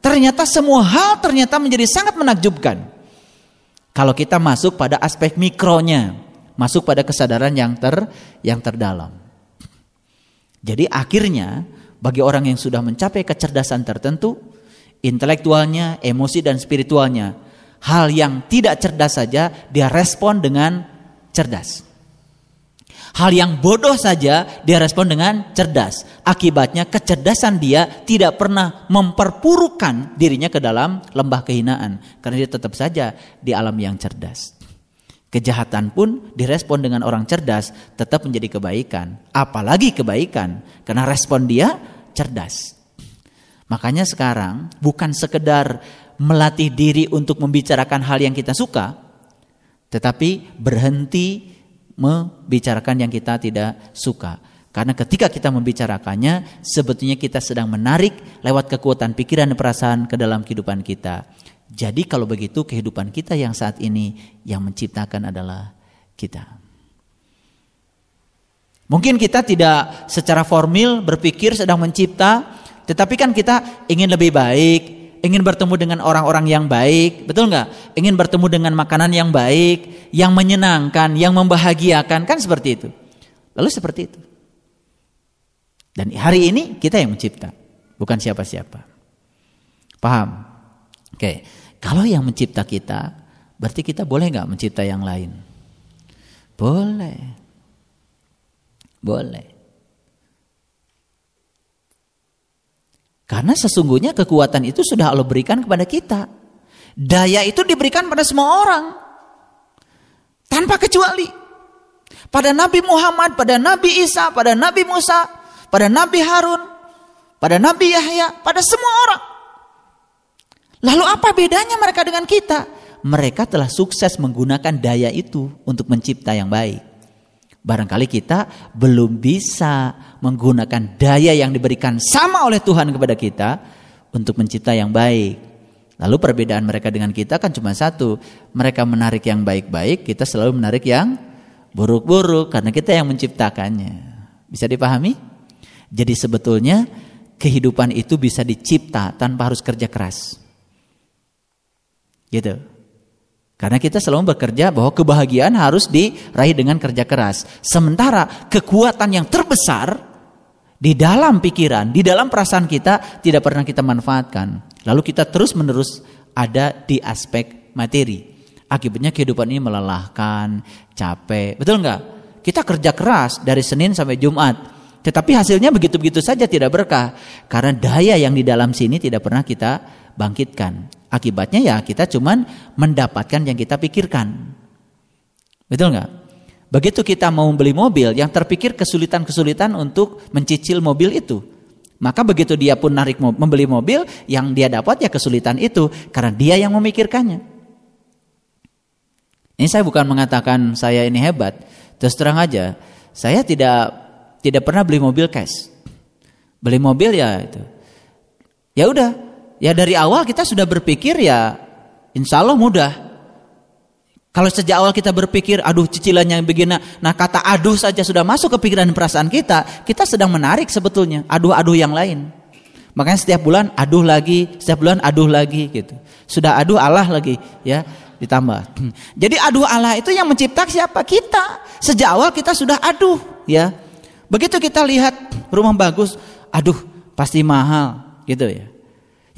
Speaker 1: Ternyata semua hal ternyata menjadi sangat menakjubkan. Kalau kita masuk pada aspek mikronya, masuk pada kesadaran yang ter yang terdalam. Jadi akhirnya bagi orang yang sudah mencapai kecerdasan tertentu, intelektualnya, emosi dan spiritualnya, hal yang tidak cerdas saja dia respon dengan cerdas. Hal yang bodoh saja dia respon dengan cerdas. Akibatnya kecerdasan dia tidak pernah memperpurukan dirinya ke dalam lembah kehinaan. Karena dia tetap saja di alam yang cerdas. Kejahatan pun direspon dengan orang cerdas tetap menjadi kebaikan. Apalagi kebaikan. Karena respon dia cerdas. Makanya sekarang bukan sekedar melatih diri untuk membicarakan hal yang kita suka. Tetapi berhenti membicarakan yang kita tidak suka. Karena ketika kita membicarakannya, sebetulnya kita sedang menarik lewat kekuatan pikiran dan perasaan ke dalam kehidupan kita. Jadi kalau begitu kehidupan kita yang saat ini yang menciptakan adalah kita. Mungkin kita tidak secara formil berpikir sedang mencipta, tetapi kan kita ingin lebih baik, ingin bertemu dengan orang-orang yang baik, betul nggak? Ingin bertemu dengan makanan yang baik, yang menyenangkan, yang membahagiakan, kan seperti itu. Lalu seperti itu. Dan hari ini kita yang mencipta, bukan siapa-siapa. Paham? Oke, kalau yang mencipta kita, berarti kita boleh nggak mencipta yang lain? Boleh. Boleh. Karena sesungguhnya kekuatan itu sudah Allah berikan kepada kita. Daya itu diberikan pada semua orang. Tanpa kecuali. Pada Nabi Muhammad, pada Nabi Isa, pada Nabi Musa, pada Nabi Harun, pada Nabi Yahya, pada semua orang. Lalu apa bedanya mereka dengan kita? Mereka telah sukses menggunakan daya itu untuk mencipta yang baik. Barangkali kita belum bisa menggunakan daya yang diberikan sama oleh Tuhan kepada kita untuk mencipta yang baik. Lalu perbedaan mereka dengan kita kan cuma satu. Mereka menarik yang baik-baik, kita selalu menarik yang buruk-buruk karena kita yang menciptakannya. Bisa dipahami? Jadi sebetulnya kehidupan itu bisa dicipta tanpa harus kerja keras. Gitu. Karena kita selalu bekerja bahwa kebahagiaan harus diraih dengan kerja keras. Sementara kekuatan yang terbesar di dalam pikiran, di dalam perasaan kita tidak pernah kita manfaatkan. Lalu kita terus-menerus ada di aspek materi. Akibatnya kehidupan ini melelahkan, capek. Betul nggak? Kita kerja keras dari Senin sampai Jumat. Tetapi hasilnya begitu-begitu saja tidak berkah. Karena daya yang di dalam sini tidak pernah kita bangkitkan. Akibatnya ya kita cuman mendapatkan yang kita pikirkan. Betul nggak? Begitu kita mau beli mobil, yang terpikir kesulitan-kesulitan untuk mencicil mobil itu. Maka begitu dia pun narik membeli mobil, yang dia dapat ya kesulitan itu karena dia yang memikirkannya. Ini saya bukan mengatakan saya ini hebat. Terus terang aja, saya tidak tidak pernah beli mobil cash. Beli mobil ya itu. Ya udah, Ya dari awal kita sudah berpikir ya insya Allah mudah. Kalau sejak awal kita berpikir aduh cicilannya yang begini, nah kata aduh saja sudah masuk ke pikiran dan perasaan kita, kita sedang menarik sebetulnya aduh-aduh yang lain. Makanya setiap bulan aduh lagi, setiap bulan aduh lagi gitu. Sudah aduh Allah lagi ya ditambah. Jadi aduh Allah itu yang mencipta siapa? Kita. Sejak awal kita sudah aduh ya. Begitu kita lihat rumah bagus, aduh pasti mahal gitu ya.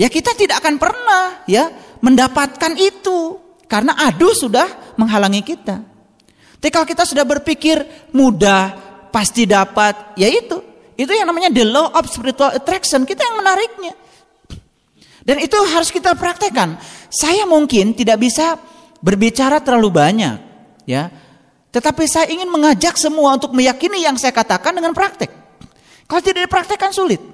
Speaker 1: Ya kita tidak akan pernah ya mendapatkan itu karena adu sudah menghalangi kita. Tapi kalau kita sudah berpikir mudah pasti dapat, ya itu. Itu yang namanya the law of spiritual attraction. Kita yang menariknya. Dan itu harus kita praktekkan. Saya mungkin tidak bisa berbicara terlalu banyak, ya. Tetapi saya ingin mengajak semua untuk meyakini yang saya katakan dengan praktek. Kalau tidak dipraktekkan sulit.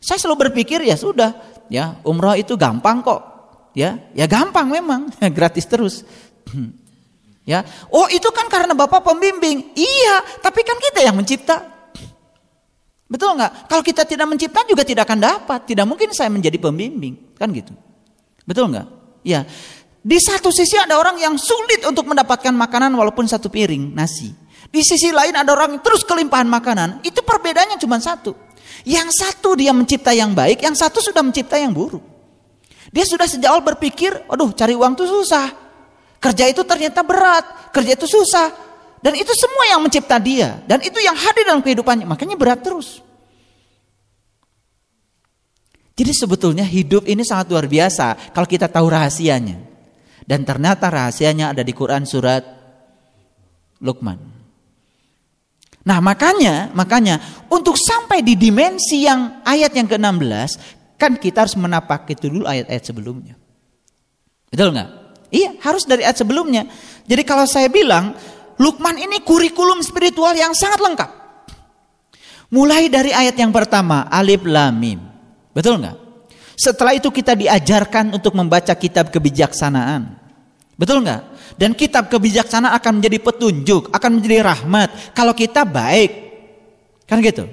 Speaker 1: Saya selalu berpikir ya sudah, ya umroh itu gampang kok. Ya, ya gampang memang, gratis terus. ya, oh itu kan karena Bapak pembimbing. Iya, tapi kan kita yang mencipta. Betul nggak? Kalau kita tidak mencipta juga tidak akan dapat. Tidak mungkin saya menjadi pembimbing, kan gitu. Betul nggak? Ya. Di satu sisi ada orang yang sulit untuk mendapatkan makanan walaupun satu piring nasi. Di sisi lain ada orang yang terus kelimpahan makanan. Itu perbedaannya cuma satu. Yang satu dia mencipta yang baik, yang satu sudah mencipta yang buruk. Dia sudah sejak awal berpikir, aduh cari uang itu susah. Kerja itu ternyata berat, kerja itu susah. Dan itu semua yang mencipta dia. Dan itu yang hadir dalam kehidupannya. Makanya berat terus. Jadi sebetulnya hidup ini sangat luar biasa kalau kita tahu rahasianya. Dan ternyata rahasianya ada di Quran surat Luqman. Nah makanya, makanya untuk sampai di dimensi yang ayat yang ke-16, kan kita harus menapak itu dulu ayat-ayat sebelumnya. Betul nggak? Iya, harus dari ayat sebelumnya. Jadi kalau saya bilang, Lukman ini kurikulum spiritual yang sangat lengkap. Mulai dari ayat yang pertama, Alif Lam Mim. Betul nggak? Setelah itu kita diajarkan untuk membaca kitab kebijaksanaan. Betul nggak? Dan kitab kebijaksanaan akan menjadi petunjuk, akan menjadi rahmat. Kalau kita baik, kan gitu.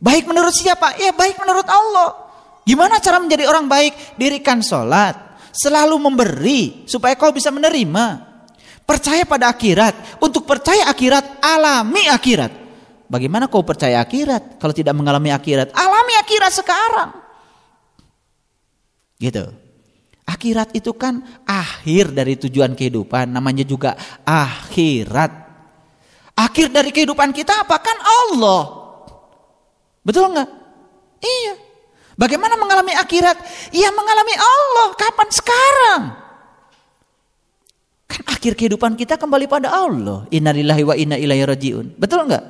Speaker 1: Baik menurut siapa? Ya baik menurut Allah. Gimana cara menjadi orang baik? Dirikan sholat, selalu memberi supaya kau bisa menerima. Percaya pada akhirat. Untuk percaya akhirat, alami akhirat. Bagaimana kau percaya akhirat kalau tidak mengalami akhirat? Alami akhirat sekarang. Gitu. Akhirat itu kan akhir dari tujuan kehidupan, namanya juga akhirat. Akhir dari kehidupan kita apa? Kan Allah. Betul nggak? Iya. Bagaimana mengalami akhirat? Ya mengalami Allah. Kapan? Sekarang. Kan akhir kehidupan kita kembali pada Allah. Innalillahi wa inna ilaihi rajiun. Betul enggak?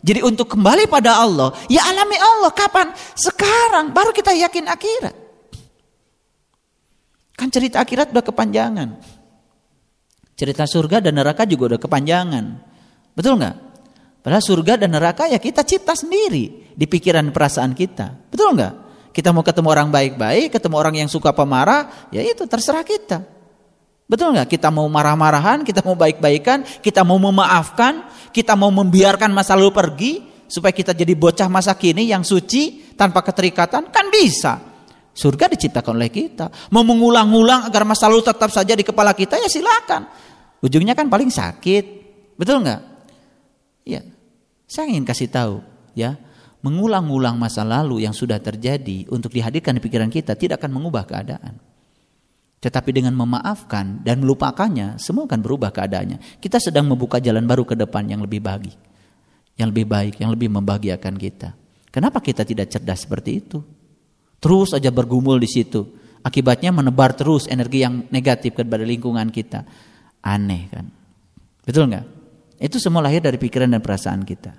Speaker 1: Jadi untuk kembali pada Allah, ya alami Allah. Kapan? Sekarang. Baru kita yakin akhirat. Kan cerita akhirat udah kepanjangan. Cerita surga dan neraka juga udah kepanjangan. Betul enggak? Padahal surga dan neraka ya kita cipta sendiri di pikiran perasaan kita. Betul enggak? Kita mau ketemu orang baik-baik, ketemu orang yang suka pemarah, ya itu terserah kita. Betul nggak? Kita mau marah-marahan, kita mau baik-baikan, kita mau memaafkan, kita mau membiarkan masa lalu pergi supaya kita jadi bocah masa kini yang suci tanpa keterikatan kan bisa. Surga diciptakan oleh kita. Mau mengulang-ulang agar masa lalu tetap saja di kepala kita ya silakan. Ujungnya kan paling sakit. Betul nggak? Ya. Saya ingin kasih tahu ya, mengulang-ulang masa lalu yang sudah terjadi untuk dihadirkan di pikiran kita tidak akan mengubah keadaan. Tetapi dengan memaafkan dan melupakannya, semua akan berubah keadaannya. Kita sedang membuka jalan baru ke depan yang lebih baik. Yang lebih baik, yang lebih membahagiakan kita. Kenapa kita tidak cerdas seperti itu? Terus aja bergumul di situ. Akibatnya menebar terus energi yang negatif kepada lingkungan kita. Aneh kan? Betul nggak? Itu semua lahir dari pikiran dan perasaan kita.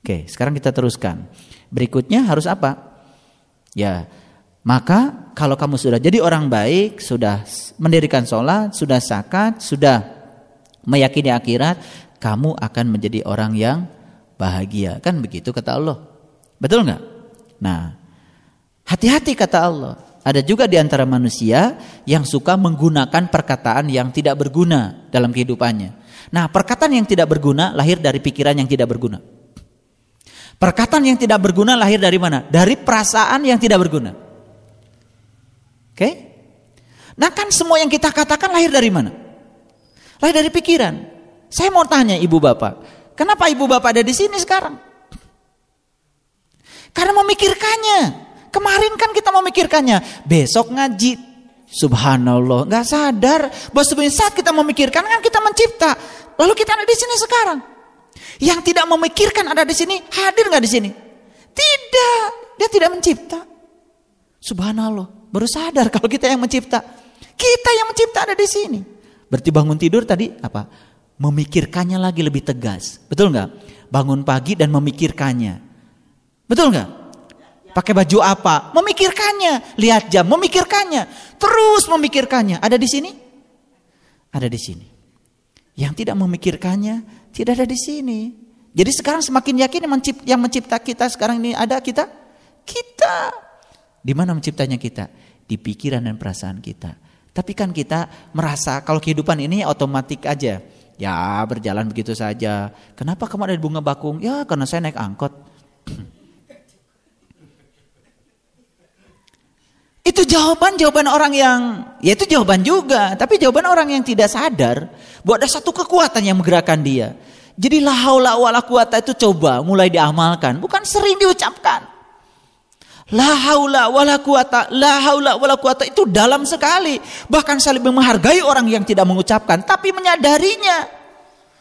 Speaker 1: Oke, sekarang kita teruskan. Berikutnya harus apa? Ya, maka kalau kamu sudah jadi orang baik, sudah mendirikan sholat, sudah zakat, sudah meyakini akhirat, kamu akan menjadi orang yang bahagia. Kan begitu kata Allah. Betul nggak? Nah, hati-hati kata Allah. Ada juga di antara manusia yang suka menggunakan perkataan yang tidak berguna dalam kehidupannya. Nah, perkataan yang tidak berguna lahir dari pikiran yang tidak berguna. Perkataan yang tidak berguna lahir dari mana? Dari perasaan yang tidak berguna. Oke? Nah kan semua yang kita katakan lahir dari mana? Lahir dari pikiran. Saya mau tanya ibu bapak, kenapa ibu bapak ada di sini sekarang? Karena memikirkannya. Kemarin kan kita memikirkannya, besok ngaji. Subhanallah, nggak sadar bahwa sebenarnya saat kita memikirkan kan kita mencipta. Lalu kita ada di sini sekarang. Yang tidak memikirkan ada di sini, hadir nggak di sini? Tidak, dia tidak mencipta. Subhanallah. Baru sadar kalau kita yang mencipta. Kita yang mencipta ada di sini. Berarti bangun tidur tadi apa? Memikirkannya lagi lebih tegas. Betul nggak? Bangun pagi dan memikirkannya. Betul nggak? Pakai baju apa? Memikirkannya. Lihat jam, memikirkannya. Terus memikirkannya. Ada di sini? Ada di sini. Yang tidak memikirkannya tidak ada di sini. Jadi sekarang semakin yakin yang mencipta kita sekarang ini ada kita? Kita. Di mana menciptanya kita? Di pikiran dan perasaan kita. Tapi kan kita merasa kalau kehidupan ini otomatis aja. Ya berjalan begitu saja. Kenapa kamu ada di bunga bakung? Ya karena saya naik angkot. Itu jawaban-jawaban orang yang, ya itu jawaban juga. Tapi jawaban orang yang tidak sadar bahwa ada satu kekuatan yang menggerakkan dia. Jadi la haula wala quwata itu coba mulai diamalkan, bukan sering diucapkan. La haula wala quwata, la haula wala quwata itu dalam sekali. Bahkan saling menghargai orang yang tidak mengucapkan tapi menyadarinya.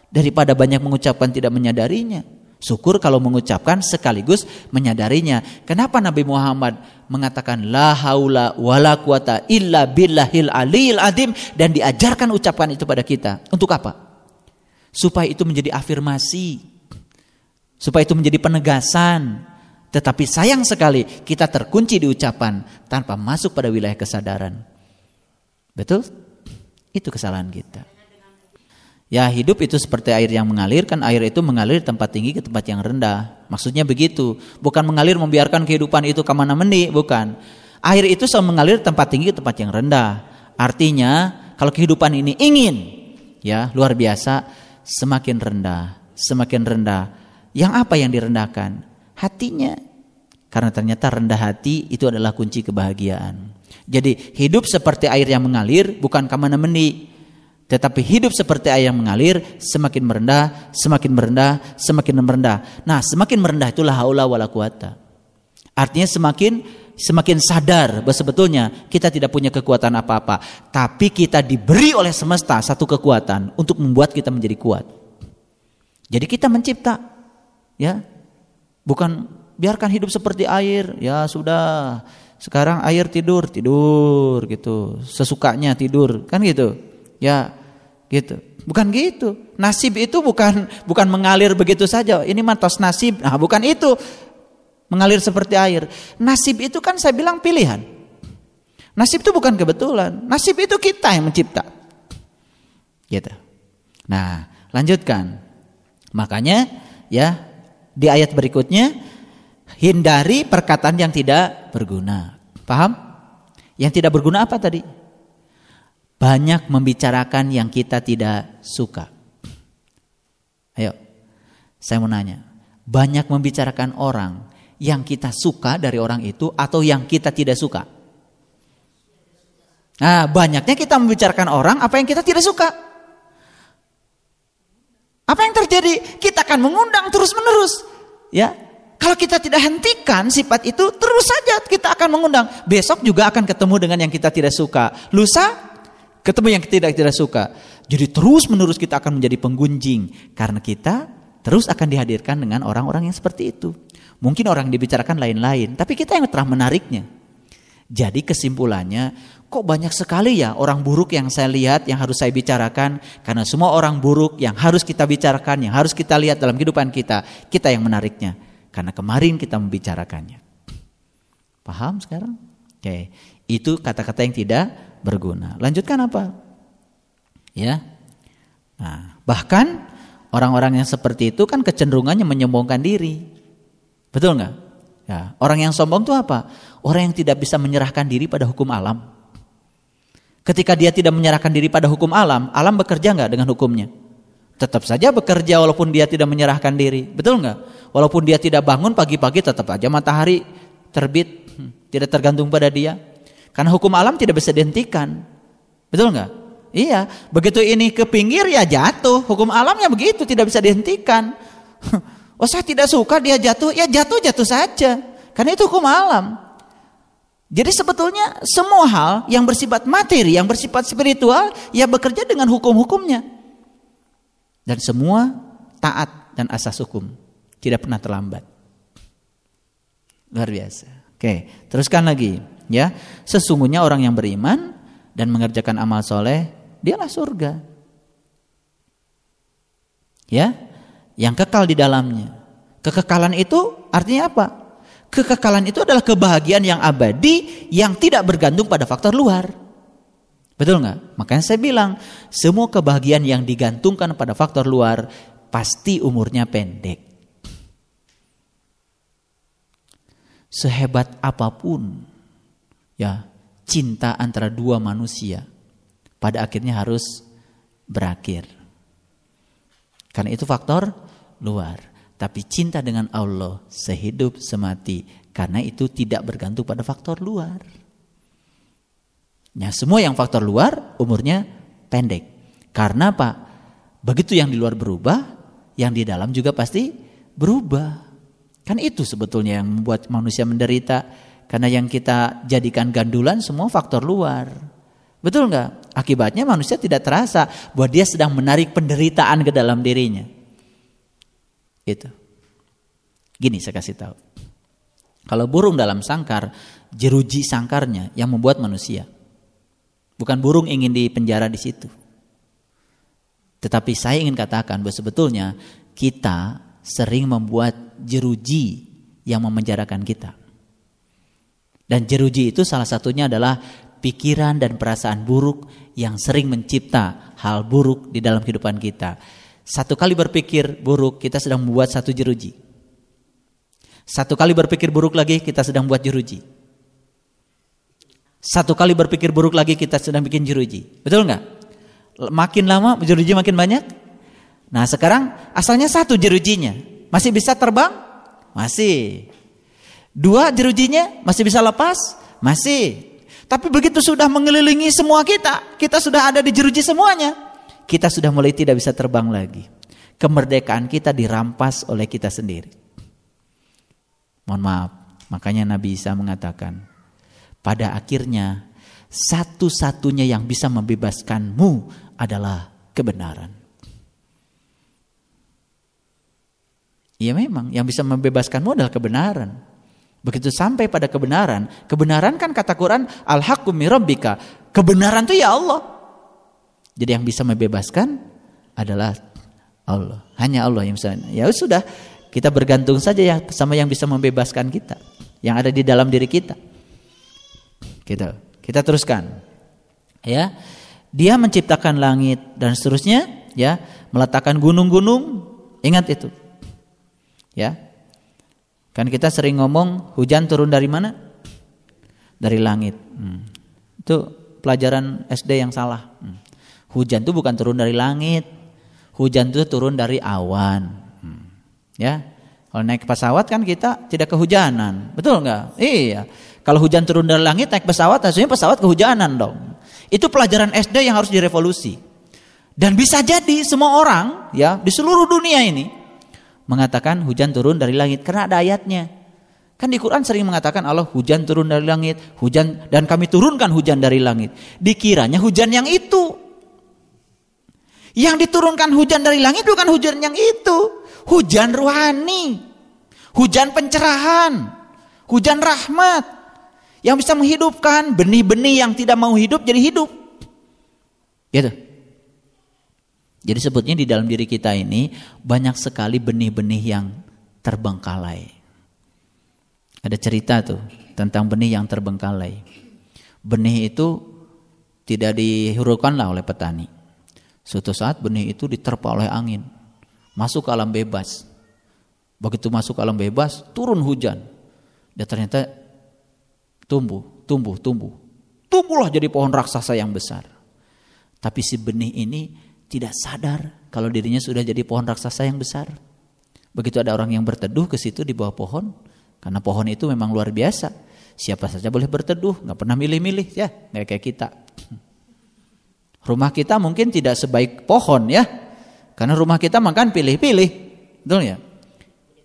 Speaker 1: daripada banyak mengucapkan tidak menyadarinya. Syukur kalau mengucapkan sekaligus menyadarinya. Kenapa Nabi Muhammad mengatakan la haula wala quwata illa billahil aliyil adim dan diajarkan ucapan itu pada kita. Untuk apa? Supaya itu menjadi afirmasi. Supaya itu menjadi penegasan. Tetapi sayang sekali kita terkunci di ucapan tanpa masuk pada wilayah kesadaran. Betul? Itu kesalahan kita. Ya hidup itu seperti air yang mengalir kan air itu mengalir tempat tinggi ke tempat yang rendah. Maksudnya begitu. Bukan mengalir membiarkan kehidupan itu ke mana meni, bukan. Air itu selalu mengalir tempat tinggi ke tempat yang rendah. Artinya kalau kehidupan ini ingin ya luar biasa semakin rendah, semakin rendah. Yang apa yang direndahkan? Hatinya. Karena ternyata rendah hati itu adalah kunci kebahagiaan. Jadi hidup seperti air yang mengalir bukan ke mana meni tetapi hidup seperti air yang mengalir semakin merendah, semakin merendah, semakin merendah. Nah, semakin merendah itulah haula wala quwata. Artinya semakin semakin sadar bahwa sebetulnya kita tidak punya kekuatan apa-apa, tapi kita diberi oleh semesta satu kekuatan untuk membuat kita menjadi kuat. Jadi kita mencipta, ya, bukan biarkan hidup seperti air, ya sudah. Sekarang air tidur, tidur gitu, sesukanya tidur, kan gitu. Ya, gitu. Bukan gitu. Nasib itu bukan bukan mengalir begitu saja. Ini matos nasib. Nah, bukan itu. Mengalir seperti air. Nasib itu kan saya bilang pilihan. Nasib itu bukan kebetulan. Nasib itu kita yang mencipta. Gitu. Nah, lanjutkan. Makanya ya di ayat berikutnya hindari perkataan yang tidak berguna. Paham? Yang tidak berguna apa tadi? Banyak membicarakan yang kita tidak suka. Ayo, saya mau nanya, banyak membicarakan orang yang kita suka dari orang itu atau yang kita tidak suka? Nah, banyaknya kita membicarakan orang apa yang kita tidak suka. Apa yang terjadi? Kita akan mengundang terus-menerus. Ya, kalau kita tidak hentikan sifat itu, terus saja kita akan mengundang. Besok juga akan ketemu dengan yang kita tidak suka. Lusa ketemu yang tidak tidak suka. Jadi terus menerus kita akan menjadi penggunjing karena kita terus akan dihadirkan dengan orang-orang yang seperti itu. Mungkin orang dibicarakan lain-lain, tapi kita yang telah menariknya. Jadi kesimpulannya, kok banyak sekali ya orang buruk yang saya lihat, yang harus saya bicarakan. Karena semua orang buruk yang harus kita bicarakan, yang harus kita lihat dalam kehidupan kita, kita yang menariknya. Karena kemarin kita membicarakannya. Paham sekarang? Oke, itu kata-kata yang tidak berguna. Lanjutkan apa? Ya. Nah, bahkan orang-orang yang seperti itu kan kecenderungannya menyombongkan diri. Betul nggak? Ya, orang yang sombong itu apa? Orang yang tidak bisa menyerahkan diri pada hukum alam. Ketika dia tidak menyerahkan diri pada hukum alam, alam bekerja nggak dengan hukumnya? Tetap saja bekerja walaupun dia tidak menyerahkan diri. Betul nggak? Walaupun dia tidak bangun pagi-pagi tetap aja matahari terbit. Hmm, tidak tergantung pada dia. Karena hukum alam tidak bisa dihentikan. Betul nggak? Iya, begitu ini ke pinggir ya jatuh. Hukum alamnya begitu, tidak bisa dihentikan. Oh saya tidak suka dia jatuh, ya jatuh jatuh saja. Karena itu hukum alam. Jadi sebetulnya semua hal yang bersifat materi, yang bersifat spiritual, ya bekerja dengan hukum-hukumnya. Dan semua taat dan asas hukum. Tidak pernah terlambat. Luar biasa. Oke, teruskan lagi ya sesungguhnya orang yang beriman dan mengerjakan amal soleh dialah surga. Ya yang kekal di dalamnya. Kekekalan itu artinya apa? Kekekalan itu adalah kebahagiaan yang abadi yang tidak bergantung pada faktor luar. Betul nggak? Makanya saya bilang semua kebahagiaan yang digantungkan pada faktor luar pasti umurnya pendek. Sehebat apa pun ya cinta antara dua manusia pada akhirnya harus berakhir. Karena itu faktor luar. Tapi cinta dengan Allah sehidup semati karena itu tidak bergantung pada faktor luar. Ya, semua yang faktor luar umurnya pendek. Karena apa? Begitu yang di luar berubah, yang di dalam juga pasti berubah. Kan itu sebetulnya yang membuat manusia menderita karena yang kita jadikan gandulan semua faktor luar. Betul nggak? Akibatnya manusia tidak terasa bahwa dia sedang menarik penderitaan ke dalam dirinya. Itu. Gini saya kasih tahu. Kalau burung dalam sangkar, jeruji sangkarnya yang membuat manusia. Bukan burung ingin di penjara di situ. Tetapi saya ingin katakan bahwa sebetulnya kita sering membuat jeruji yang memenjarakan kita. Dan jeruji itu salah satunya adalah pikiran dan perasaan buruk yang sering mencipta hal buruk di dalam kehidupan kita. Satu kali berpikir buruk, kita sedang membuat satu jeruji. Satu kali berpikir buruk lagi, kita sedang buat jeruji. Satu kali berpikir buruk lagi kita sedang bikin jeruji. Betul nggak? Makin lama jeruji makin banyak. Nah sekarang asalnya satu jerujinya. Masih bisa terbang? Masih. Dua jerujinya masih bisa lepas? Masih. Tapi begitu sudah mengelilingi semua kita, kita sudah ada di jeruji semuanya. Kita sudah mulai tidak bisa terbang lagi. Kemerdekaan kita dirampas oleh kita sendiri. Mohon maaf, makanya Nabi Isa mengatakan, pada akhirnya satu-satunya yang bisa membebaskanmu adalah kebenaran. Ya memang yang bisa membebaskanmu adalah kebenaran. Begitu sampai pada kebenaran, kebenaran kan kata Quran al-haqqu mirabbika. Kebenaran itu ya Allah. Jadi yang bisa membebaskan adalah Allah. Hanya Allah yang bisa. Ya sudah, kita bergantung saja ya sama yang bisa membebaskan kita, yang ada di dalam diri kita. Gitu. Kita teruskan. Ya. Dia menciptakan langit dan seterusnya, ya, meletakkan gunung-gunung. Ingat itu. Ya. Kan kita sering ngomong hujan turun dari mana? Dari langit. Hmm. Itu pelajaran SD yang salah. Hmm. Hujan itu bukan turun dari langit. Hujan itu turun dari awan. Hmm. Ya. Kalau naik pesawat kan kita tidak kehujanan. Betul nggak? Iya. Kalau hujan turun dari langit naik pesawat, hasilnya pesawat kehujanan dong. Itu pelajaran SD yang harus direvolusi. Dan bisa jadi semua orang ya di seluruh dunia ini mengatakan hujan turun dari langit karena ada ayatnya. Kan di Quran sering mengatakan Allah hujan turun dari langit, hujan dan kami turunkan hujan dari langit. Dikiranya hujan yang itu. Yang diturunkan hujan dari langit bukan hujan yang itu, hujan ruhani. Hujan pencerahan, hujan rahmat yang bisa menghidupkan benih-benih yang tidak mau hidup jadi hidup. Gitu. Jadi sebutnya di dalam diri kita ini banyak sekali benih-benih yang terbengkalai. Ada cerita tuh tentang benih yang terbengkalai. Benih itu tidak lah oleh petani. Suatu saat benih itu diterpa oleh angin, masuk ke alam bebas. Begitu masuk ke alam bebas, turun hujan. Dan ternyata Tumbuh, tumbuh, tumbuh. Tumbuhlah jadi pohon raksasa yang besar. Tapi si benih ini tidak sadar kalau dirinya sudah jadi pohon raksasa yang besar. Begitu ada orang yang berteduh ke situ di bawah pohon, karena pohon itu memang luar biasa. Siapa saja boleh berteduh, nggak pernah milih-milih ya, nggak kayak kita. Rumah kita mungkin tidak sebaik pohon ya, karena rumah kita makan pilih-pilih, betul ya?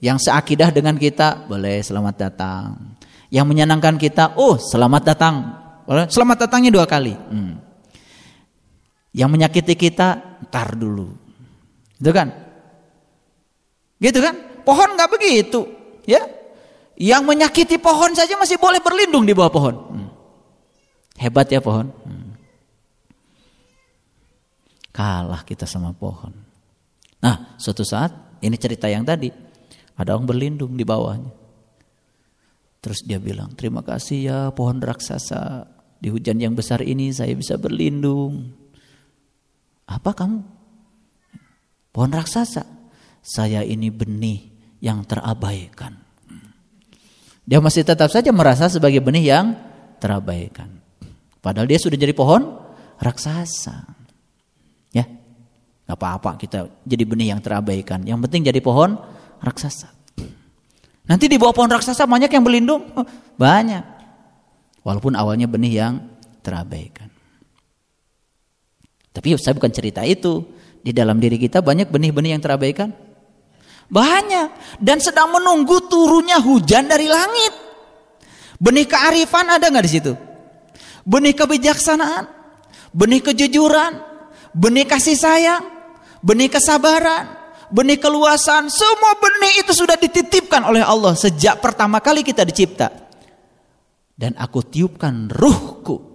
Speaker 1: Yang seakidah dengan kita boleh selamat datang, yang menyenangkan kita, oh selamat datang. Selamat datangnya dua kali. Hmm. Yang menyakiti kita, ntar dulu. Gitu kan? Gitu kan? Pohon nggak begitu, ya? Yang menyakiti pohon saja masih boleh berlindung di bawah pohon. Hmm. Hebat ya pohon. Hmm. Kalah kita sama pohon. Nah, suatu saat ini cerita yang tadi ada orang berlindung di bawahnya. Terus dia bilang, terima kasih ya pohon raksasa. Di hujan yang besar ini saya bisa berlindung. Apa kamu? Pohon raksasa. Saya ini benih yang terabaikan. Dia masih tetap saja merasa sebagai benih yang terabaikan. Padahal dia sudah jadi pohon raksasa. Ya, gak apa-apa kita jadi benih yang terabaikan. Yang penting jadi pohon raksasa. Nanti di bawah pohon raksasa banyak yang berlindung? Oh, banyak. Walaupun awalnya benih yang terabaikan. Tapi saya bukan cerita itu. Di dalam diri kita banyak benih-benih yang terabaikan. Banyak. Dan sedang menunggu turunnya hujan dari langit. Benih kearifan ada nggak di situ? Benih kebijaksanaan. benih kejujuran, benih kasih sayang, benih kesabaran, benih keluasan, semua benih itu sudah dititipkan oleh Allah sejak pertama kali kita dicipta. Dan aku tiupkan ruhku.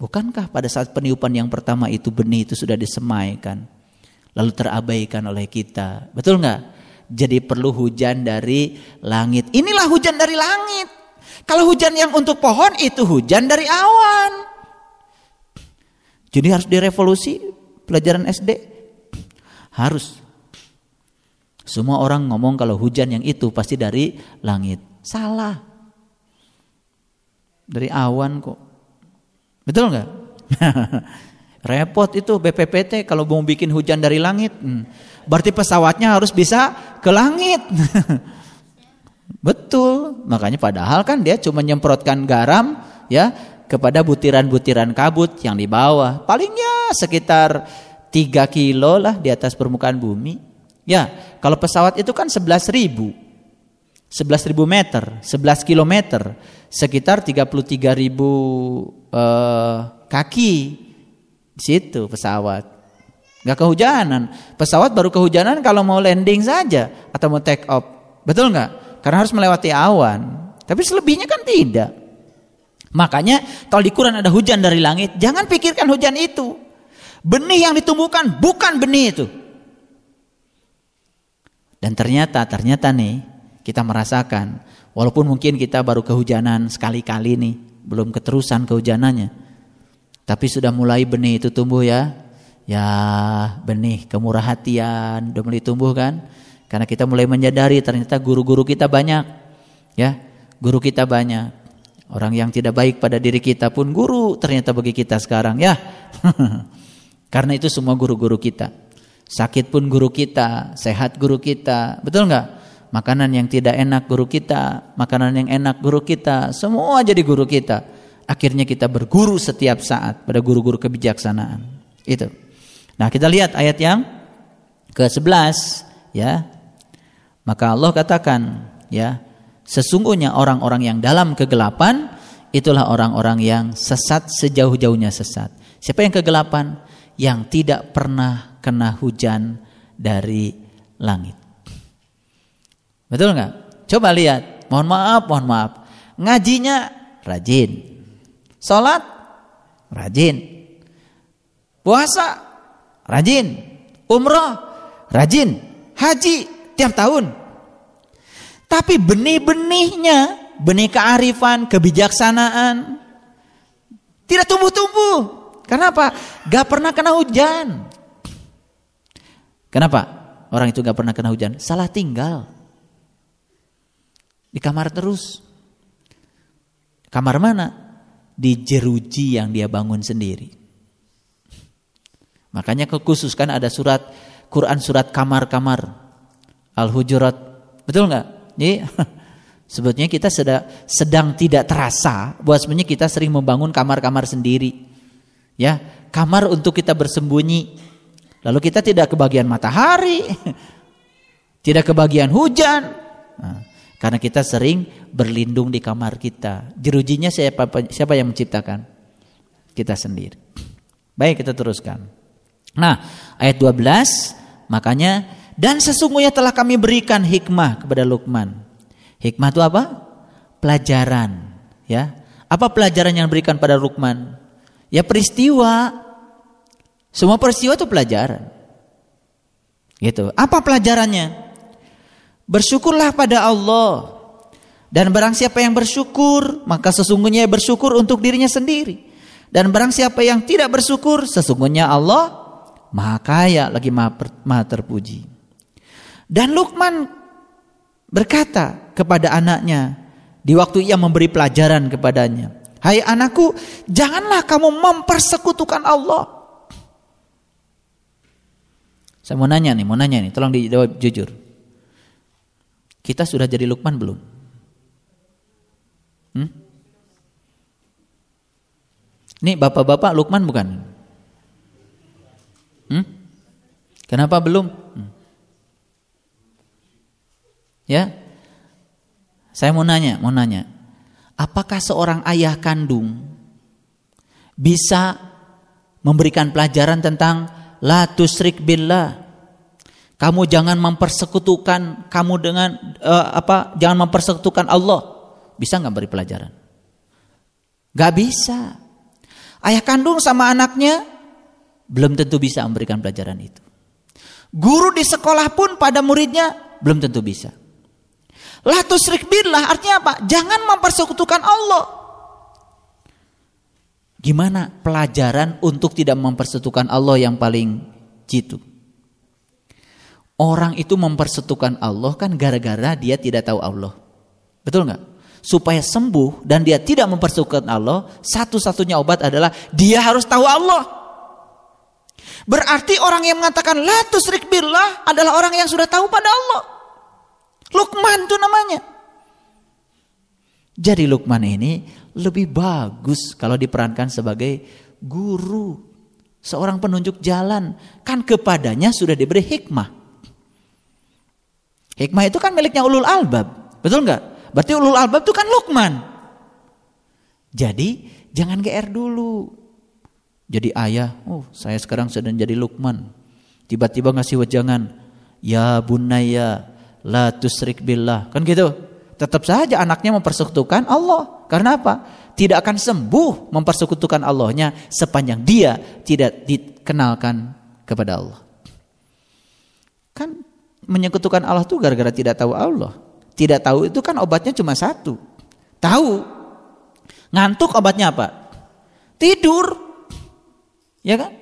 Speaker 1: Bukankah pada saat peniupan yang pertama itu benih itu sudah disemaikan, lalu terabaikan oleh kita, betul nggak? Jadi perlu hujan dari langit. Inilah hujan dari langit. Kalau hujan yang untuk pohon itu hujan dari awan. Jadi harus direvolusi pelajaran SD. Harus. Semua orang ngomong kalau hujan yang itu pasti dari langit. Salah. Dari awan kok. Betul nggak? Repot itu BPPT kalau mau bikin hujan dari langit. Hmm. Berarti pesawatnya harus bisa ke langit. Betul. Makanya padahal kan dia cuma nyemprotkan garam ya kepada butiran-butiran kabut yang di bawah. Palingnya sekitar 3 kilo lah di atas permukaan bumi. Ya, kalau pesawat itu kan 11 ribu. 11 ribu meter, 11 kilometer, sekitar 33 ribu eh, kaki di situ pesawat. Gak kehujanan. Pesawat baru kehujanan kalau mau landing saja atau mau take off. Betul nggak? Karena harus melewati awan. Tapi selebihnya kan tidak. Makanya kalau di Quran ada hujan dari langit, jangan pikirkan hujan itu. Benih yang ditumbuhkan bukan benih itu. Dan ternyata, ternyata nih kita merasakan, walaupun mungkin kita baru kehujanan sekali-kali nih, belum keterusan kehujanannya. Tapi sudah mulai benih itu tumbuh ya. Ya benih kemurah hatian udah mulai tumbuh kan. Karena kita mulai menyadari ternyata guru-guru kita banyak. Ya guru kita banyak. Orang yang tidak baik pada diri kita pun guru ternyata bagi kita sekarang ya. Karena itu semua guru-guru kita. Sakit pun guru kita, sehat guru kita. Betul nggak? Makanan yang tidak enak guru kita, makanan yang enak guru kita, semua jadi guru kita. Akhirnya kita berguru setiap saat pada guru-guru kebijaksanaan. Itu. Nah, kita lihat ayat yang ke-11 ya. Maka Allah katakan ya, sesungguhnya orang-orang yang dalam kegelapan itulah orang-orang yang sesat sejauh-jauhnya sesat. Siapa yang kegelapan? Yang tidak pernah kena hujan dari langit. Betul nggak? Coba lihat. Mohon maaf, mohon maaf. Ngajinya rajin, Sholat rajin. Puasa rajin. Umroh rajin. Haji tiap tahun. Tapi benih-benihnya, benih kearifan, kebijaksanaan tidak tumbuh-tumbuh. Kenapa? Gak pernah kena hujan. Kenapa? Orang itu gak pernah kena hujan. Salah tinggal. Di kamar terus. Kamar mana? di jeruji yang dia bangun sendiri. Makanya kekhususkan ada surat Quran surat kamar-kamar Al-Hujurat. Betul nggak? Jadi sebetulnya kita sedang, sedang tidak terasa bahwa sebenarnya kita sering membangun kamar-kamar sendiri. Ya, kamar untuk kita bersembunyi. Lalu kita tidak kebagian matahari, tidak kebagian hujan. Nah, karena kita sering berlindung di kamar kita. Jerujinya siapa siapa yang menciptakan? Kita sendiri. Baik, kita teruskan. Nah, ayat 12 makanya dan sesungguhnya telah kami berikan hikmah kepada Lukman. Hikmah itu apa? Pelajaran, ya. Apa pelajaran yang diberikan pada Lukman? Ya peristiwa. Semua peristiwa itu pelajaran. Gitu. Apa pelajarannya? Bersyukurlah pada Allah. Dan barang siapa yang bersyukur, maka sesungguhnya bersyukur untuk dirinya sendiri. Dan barang siapa yang tidak bersyukur, sesungguhnya Allah maha kaya lagi maha, maha terpuji. Dan Lukman berkata kepada anaknya di waktu ia memberi pelajaran kepadanya, "Hai anakku, janganlah kamu mempersekutukan Allah." Saya mau nanya nih, mau nanya nih, tolong dijawab jujur. Kita sudah jadi Lukman belum? Hmm? Nih bapak-bapak Lukman bukan? Hmm? Kenapa belum? Hmm. Ya, saya mau nanya, mau nanya, apakah seorang ayah kandung bisa memberikan pelajaran tentang la tusrik billah. Kamu jangan mempersekutukan kamu dengan uh, apa? Jangan mempersekutukan Allah. Bisa nggak beri pelajaran? Gak bisa. Ayah kandung sama anaknya belum tentu bisa memberikan pelajaran itu. Guru di sekolah pun pada muridnya belum tentu bisa. La tusrik billah artinya apa? Jangan mempersekutukan Allah. Gimana pelajaran untuk tidak mempersekutukan Allah yang paling jitu? Orang itu mempersetukan Allah kan gara-gara dia tidak tahu Allah. Betul nggak? Supaya sembuh dan dia tidak mempersetukan Allah, satu-satunya obat adalah dia harus tahu Allah. Berarti orang yang mengatakan la tusrik billah adalah orang yang sudah tahu pada Allah. Lukman itu namanya. Jadi Lukman ini lebih bagus kalau diperankan sebagai guru, seorang penunjuk jalan. Kan kepadanya sudah diberi hikmah. Hikmah itu kan miliknya ulul albab. Betul nggak? Berarti ulul albab itu kan Lukman. Jadi jangan GR dulu. Jadi ayah, oh saya sekarang sedang jadi Lukman. Tiba-tiba ngasih wejangan, ya bunaya la tusrik billah. Kan gitu. Tetap saja anaknya mempersekutukan Allah. Karena apa? Tidak akan sembuh mempersekutukan Allahnya sepanjang dia tidak dikenalkan kepada Allah. Kan menyekutukan Allah itu gara-gara tidak tahu Allah. Tidak tahu itu kan obatnya cuma satu. Tahu. Ngantuk obatnya apa? Tidur. Ya kan?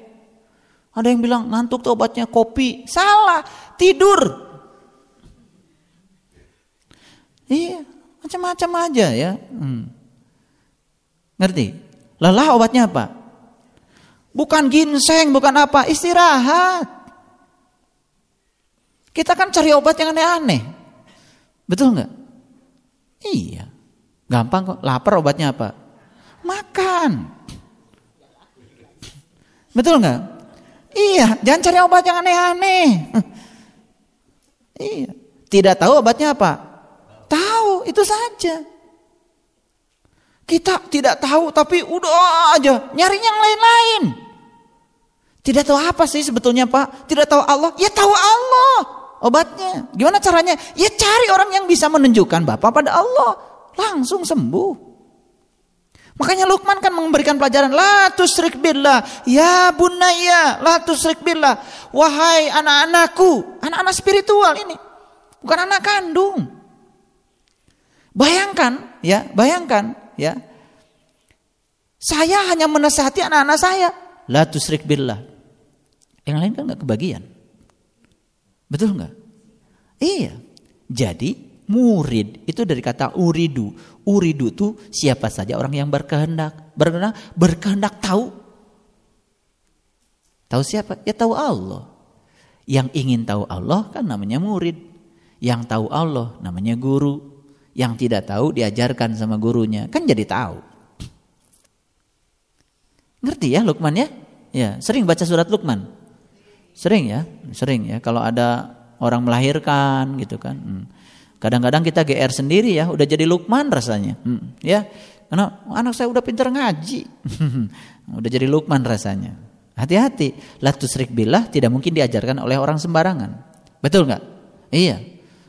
Speaker 1: Ada yang bilang ngantuk tuh obatnya kopi. Salah. Tidur. Iya, macam-macam aja ya. Hmm. Ngerti? Lelah obatnya apa? Bukan ginseng, bukan apa, istirahat. Kita kan cari obat yang aneh-aneh. Betul nggak? Iya. Gampang kok. Lapar obatnya apa? Makan. Betul nggak? Iya. Jangan cari obat yang aneh-aneh. iya. Tidak tahu obatnya apa? Tahu. Itu saja. Kita tidak tahu tapi udah aja nyari yang lain-lain. Tidak tahu apa sih sebetulnya Pak? Tidak tahu Allah? Ya tahu Allah obatnya. Gimana caranya? Ya cari orang yang bisa menunjukkan Bapak pada Allah. Langsung sembuh. Makanya Luqman kan memberikan pelajaran la tusrik billah ya bunaya la tusrik billah wahai anak-anakku anak-anak spiritual ini bukan anak kandung bayangkan ya bayangkan ya saya hanya menasihati anak-anak saya la tusrik billah yang lain kan nggak kebagian Betul nggak? Iya. Jadi murid itu dari kata uridu. Uridu itu siapa saja orang yang berkehendak. Berkehendak, berkehendak tahu. Tahu siapa? Ya tahu Allah. Yang ingin tahu Allah kan namanya murid. Yang tahu Allah namanya guru. Yang tidak tahu diajarkan sama gurunya. Kan jadi tahu. Ngerti ya Lukman ya? Ya, sering baca surat Lukman. Sering ya, sering ya. Kalau ada orang melahirkan gitu kan. Hmm. Kadang-kadang kita GR sendiri ya, udah jadi Lukman rasanya. Hmm. Ya, karena anak saya udah pintar ngaji. udah jadi Lukman rasanya. Hati-hati, la tusrik billah tidak mungkin diajarkan oleh orang sembarangan. Betul nggak? Iya.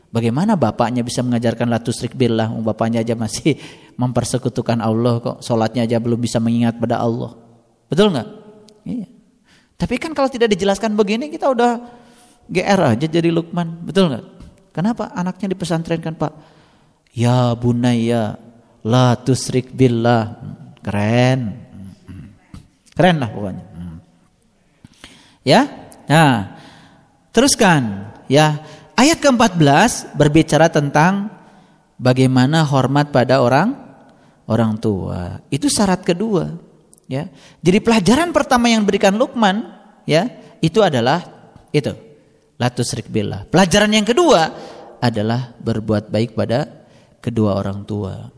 Speaker 1: Bagaimana bapaknya bisa mengajarkan la tusrik billah? Bapaknya aja masih mempersekutukan Allah kok. Sholatnya aja belum bisa mengingat pada Allah. Betul nggak? Iya. Tapi kan kalau tidak dijelaskan begini kita udah GR aja jadi Lukman, betul nggak? Kenapa anaknya dipesantrenkan Pak? Ya bunaya la tusrik billah. Keren. Keren lah pokoknya. Ya. Nah, teruskan ya. Ayat ke-14 berbicara tentang bagaimana hormat pada orang orang tua. Itu syarat kedua ya. Jadi pelajaran pertama yang diberikan Lukman ya, itu adalah itu. Latus rikbillah. Pelajaran yang kedua adalah berbuat baik pada kedua orang tua.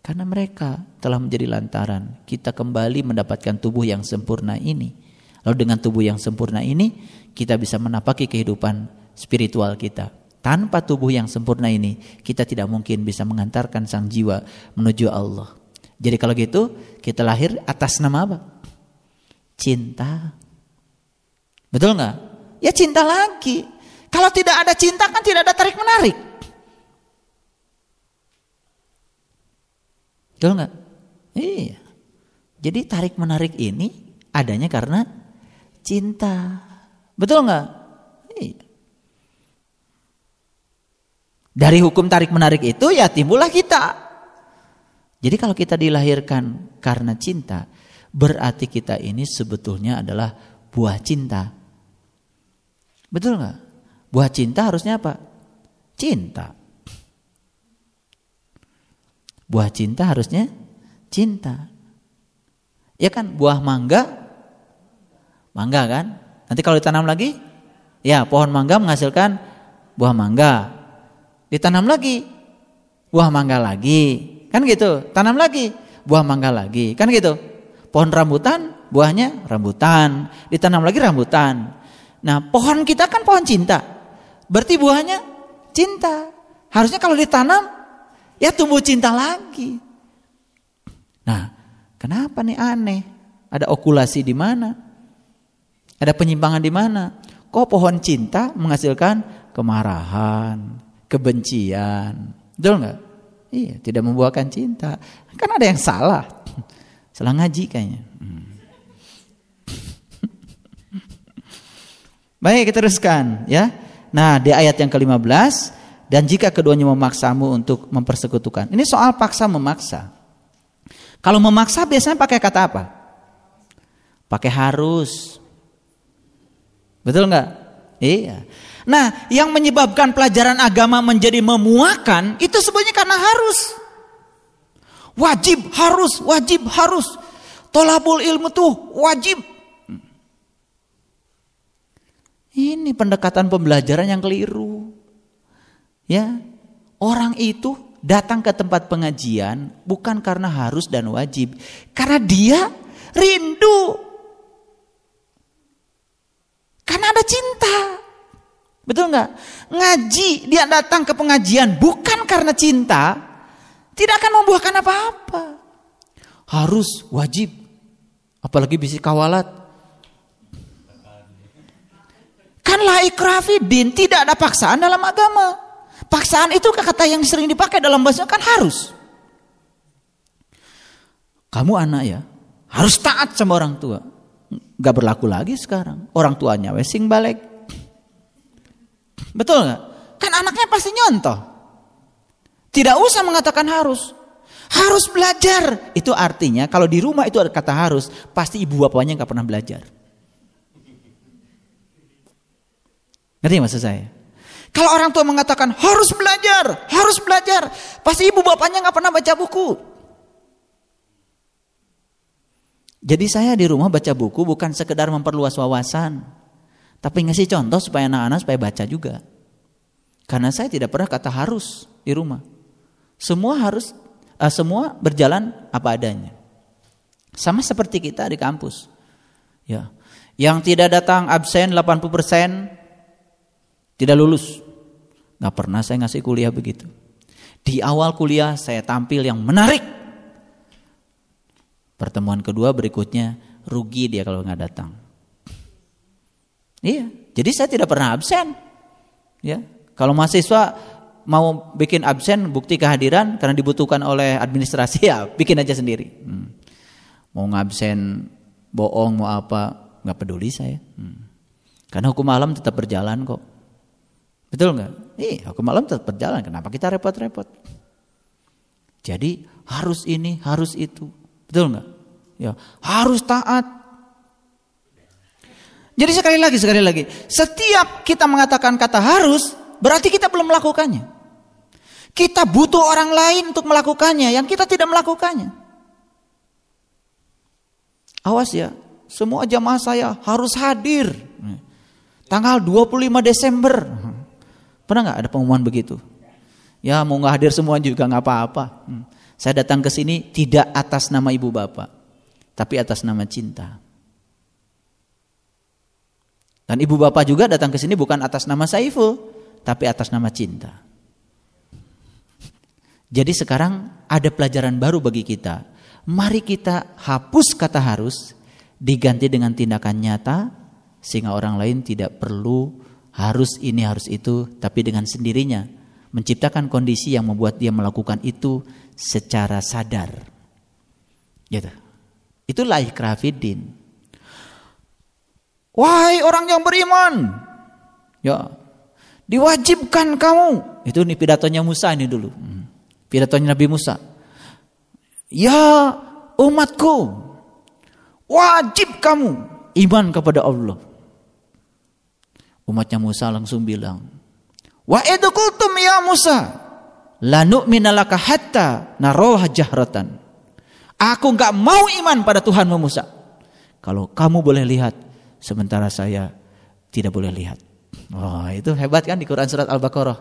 Speaker 1: Karena mereka telah menjadi lantaran kita kembali mendapatkan tubuh yang sempurna ini. Lalu dengan tubuh yang sempurna ini kita bisa menapaki kehidupan spiritual kita. Tanpa tubuh yang sempurna ini kita tidak mungkin bisa mengantarkan sang jiwa menuju Allah. Jadi kalau gitu kita lahir atas nama apa? cinta. Betul nggak? Ya cinta lagi. Kalau tidak ada cinta kan tidak ada tarik menarik. Betul nggak? Iya. Jadi tarik menarik ini adanya karena cinta. Betul nggak? Iya. Dari hukum tarik menarik itu ya timbullah kita. Jadi kalau kita dilahirkan karena cinta, berarti kita ini sebetulnya adalah buah cinta. Betul nggak? Buah cinta harusnya apa? Cinta. Buah cinta harusnya cinta. Ya kan, buah mangga, mangga kan? Nanti kalau ditanam lagi, ya pohon mangga menghasilkan buah mangga. Ditanam lagi, buah mangga lagi. Kan gitu. Tanam lagi, buah mangga lagi. Kan gitu. Pohon rambutan, buahnya rambutan. Ditanam lagi rambutan. Nah, pohon kita kan pohon cinta. Berarti buahnya cinta. Harusnya kalau ditanam ya tumbuh cinta lagi. Nah, kenapa nih aneh? Ada okulasi di mana? Ada penyimpangan di mana? Kok pohon cinta menghasilkan kemarahan, kebencian? Betul nggak? Iya, tidak membuahkan cinta. Kan ada yang salah. Salah ngaji kayaknya. Hmm. Baik, kita teruskan ya. Nah, di ayat yang ke-15 dan jika keduanya memaksamu untuk mempersekutukan. Ini soal paksa memaksa. Kalau memaksa biasanya pakai kata apa? Pakai harus. Betul nggak? Iya. Nah, yang menyebabkan pelajaran agama menjadi memuakan itu sebenarnya karena harus. Wajib, harus, wajib, harus. Tolabul ilmu tuh wajib. Ini pendekatan pembelajaran yang keliru. Ya, orang itu datang ke tempat pengajian bukan karena harus dan wajib, karena dia rindu. Karena ada cinta. Betul nggak? Ngaji, dia datang ke pengajian bukan karena cinta, tidak akan membuahkan apa-apa. Harus, wajib. Apalagi bisa kawalat. Kan la ikrafidin, tidak ada paksaan dalam agama. Paksaan itu kata yang sering dipakai dalam bahasa kan harus. Kamu anak ya, harus taat sama orang tua. Gak berlaku lagi sekarang. Orang tuanya wesing balik. Betul nggak? Kan anaknya pasti nyontoh. Tidak usah mengatakan harus. Harus belajar. Itu artinya kalau di rumah itu ada kata harus, pasti ibu bapaknya nggak pernah belajar. Ngerti maksud saya? Kalau orang tua mengatakan harus belajar, harus belajar, pasti ibu bapaknya nggak pernah baca buku. Jadi saya di rumah baca buku bukan sekedar memperluas wawasan, tapi ngasih contoh supaya anak-anak supaya baca juga. Karena saya tidak pernah kata harus di rumah. Semua harus uh, semua berjalan apa adanya. Sama seperti kita di kampus. Ya. Yang tidak datang absen 80% tidak lulus. Gak pernah saya ngasih kuliah begitu. Di awal kuliah saya tampil yang menarik. Pertemuan kedua berikutnya rugi dia kalau nggak datang. Iya, jadi saya tidak pernah absen. Ya, kalau mahasiswa mau bikin absen bukti kehadiran karena dibutuhkan oleh administrasi ya bikin aja sendiri. Hmm. Mau ngabsen bohong mau apa nggak peduli saya. Hmm. Karena hukum alam tetap berjalan kok. Betul nggak? Iya, hukum alam tetap berjalan. Kenapa kita repot-repot? Jadi harus ini, harus itu. Betul nggak? Ya, harus taat, jadi sekali lagi, sekali lagi, setiap kita mengatakan kata harus, berarti kita belum melakukannya. Kita butuh orang lain untuk melakukannya, yang kita tidak melakukannya. Awas ya, semua jamaah saya harus hadir. Tanggal 25 Desember. Pernah nggak ada pengumuman begitu? Ya mau nggak hadir semua juga nggak apa-apa. Saya datang ke sini tidak atas nama ibu bapak, tapi atas nama cinta. Dan ibu bapak juga datang ke sini bukan atas nama Saiful, tapi atas nama cinta. Jadi sekarang ada pelajaran baru bagi kita. Mari kita hapus kata harus diganti dengan tindakan nyata sehingga orang lain tidak perlu harus ini harus itu tapi dengan sendirinya menciptakan kondisi yang membuat dia melakukan itu secara sadar. Gitu. Itulah ikrafidin. Wahai orang yang beriman. Ya. Diwajibkan kamu. Itu nih pidatonya Musa ini dulu. Hmm. Pidatonya Nabi Musa. Ya umatku. Wajib kamu iman kepada Allah. Umatnya Musa langsung bilang. Wa idkultum ya Musa. La nu'mina laka hatta naroha jahratan. Aku enggak mau iman pada Tuhanmu Musa. Kalau kamu boleh lihat sementara saya tidak boleh lihat. Oh, itu hebat kan di Quran surat Al-Baqarah.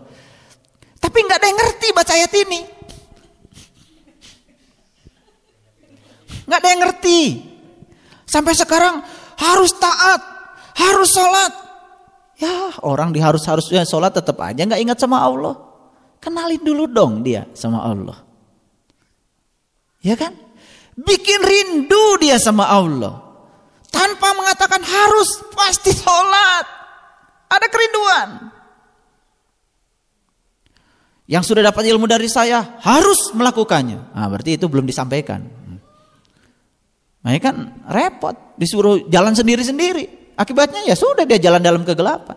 Speaker 1: Tapi nggak ada yang ngerti baca ayat ini. Nggak ada yang ngerti. Sampai sekarang harus taat, harus sholat. Ya orang di harus harusnya sholat tetap aja nggak ingat sama Allah. Kenalin dulu dong dia sama Allah. Ya kan? Bikin rindu dia sama Allah. Tanpa mengatakan harus pasti sholat. Ada kerinduan. Yang sudah dapat ilmu dari saya harus melakukannya. Nah, berarti itu belum disampaikan. Nah, kan repot, disuruh jalan sendiri-sendiri. Akibatnya ya sudah dia jalan dalam kegelapan.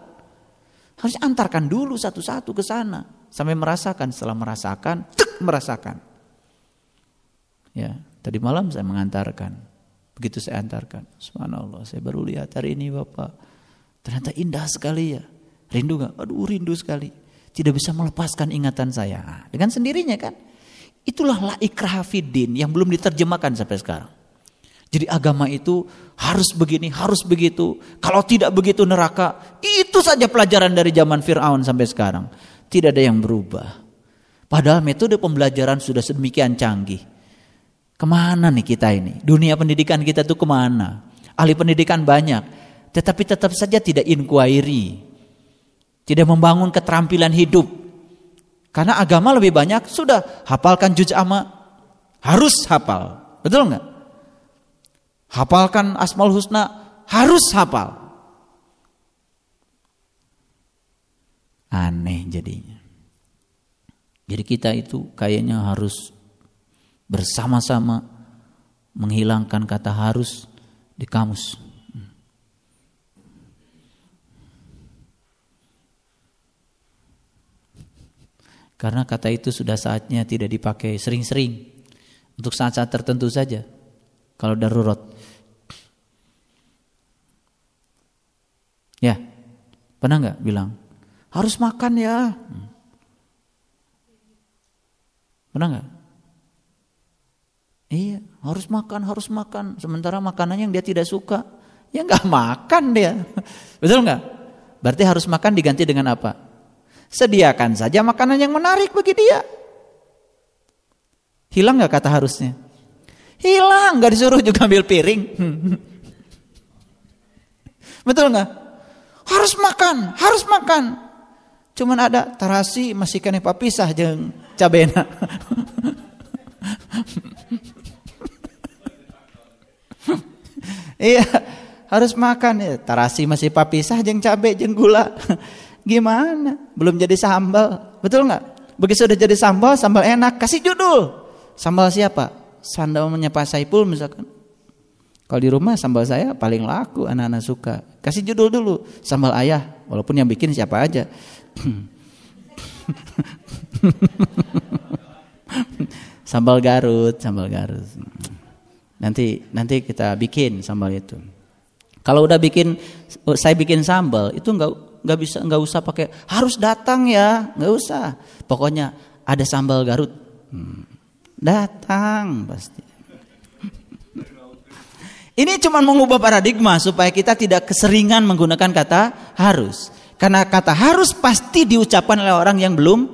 Speaker 1: Harus antarkan dulu satu-satu ke sana sampai merasakan. Setelah merasakan, tuk, merasakan. Ya, tadi malam saya mengantarkan. Begitu saya antarkan, subhanallah, saya baru lihat hari ini Bapak. Ternyata indah sekali ya. Rindu gak? Aduh rindu sekali. Tidak bisa melepaskan ingatan saya. Nah, dengan sendirinya kan. Itulah la ikrahafidin yang belum diterjemahkan sampai sekarang. Jadi agama itu harus begini, harus begitu. Kalau tidak begitu neraka. Itu saja pelajaran dari zaman Fir'aun sampai sekarang. Tidak ada yang berubah. Padahal metode pembelajaran sudah sedemikian canggih. Ke mana nih kita ini? Dunia pendidikan kita tuh ke mana? Ahli pendidikan banyak, tetapi tetap saja tidak inquiry. Tidak membangun keterampilan hidup. Karena agama lebih banyak, sudah hafalkan juz amma. Harus hafal. Betul nggak? Hafalkan asmal husna, harus hafal. Aneh jadinya. Jadi kita itu kayaknya harus bersama-sama menghilangkan kata harus di kamus. Karena kata itu sudah saatnya tidak dipakai sering-sering. Untuk saat-saat tertentu saja. Kalau darurat. Ya, pernah nggak bilang harus makan ya? Pernah nggak? Iya, harus makan, harus makan. Sementara makanannya yang dia tidak suka, ya nggak makan dia. Betul nggak? Berarti harus makan diganti dengan apa? Sediakan saja makanan yang menarik bagi dia. Hilang nggak kata harusnya? Hilang, nggak disuruh juga ambil piring. Betul nggak? Harus makan, harus makan. Cuman ada tarasi masih kena papisah jeng cabena. Iya, harus makan ya. Tarasi masih papisah jeng cabe jeng gula. Gimana? Belum jadi sambal. Betul nggak? Begitu sudah jadi sambal, sambal enak, kasih judul. Sambal siapa? Sambal Pak Saipul misalkan. Kalau di rumah sambal saya paling laku, anak-anak suka. Kasih judul dulu, sambal ayah. Walaupun yang bikin siapa aja. sambal Garut, sambal Garut. Nanti nanti kita bikin sambal itu. Kalau udah bikin saya bikin sambal itu nggak nggak bisa nggak usah pakai harus datang ya nggak usah. Pokoknya ada sambal Garut. Hmm. Datang pasti. Ini cuma mengubah paradigma supaya kita tidak keseringan menggunakan kata harus. Karena kata harus pasti diucapkan oleh orang yang belum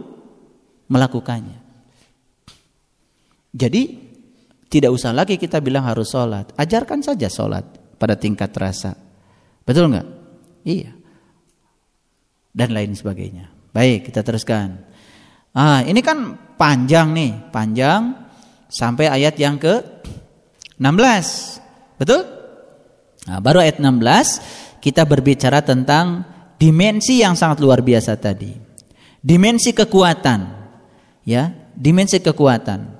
Speaker 1: melakukannya. Jadi tidak usah lagi kita bilang harus sholat. Ajarkan saja sholat pada tingkat rasa. Betul nggak? Iya. Dan lain sebagainya. Baik, kita teruskan. Ah, ini kan panjang nih, panjang sampai ayat yang ke 16. Betul? Nah, baru ayat 16 kita berbicara tentang dimensi yang sangat luar biasa tadi. Dimensi kekuatan. Ya, dimensi kekuatan.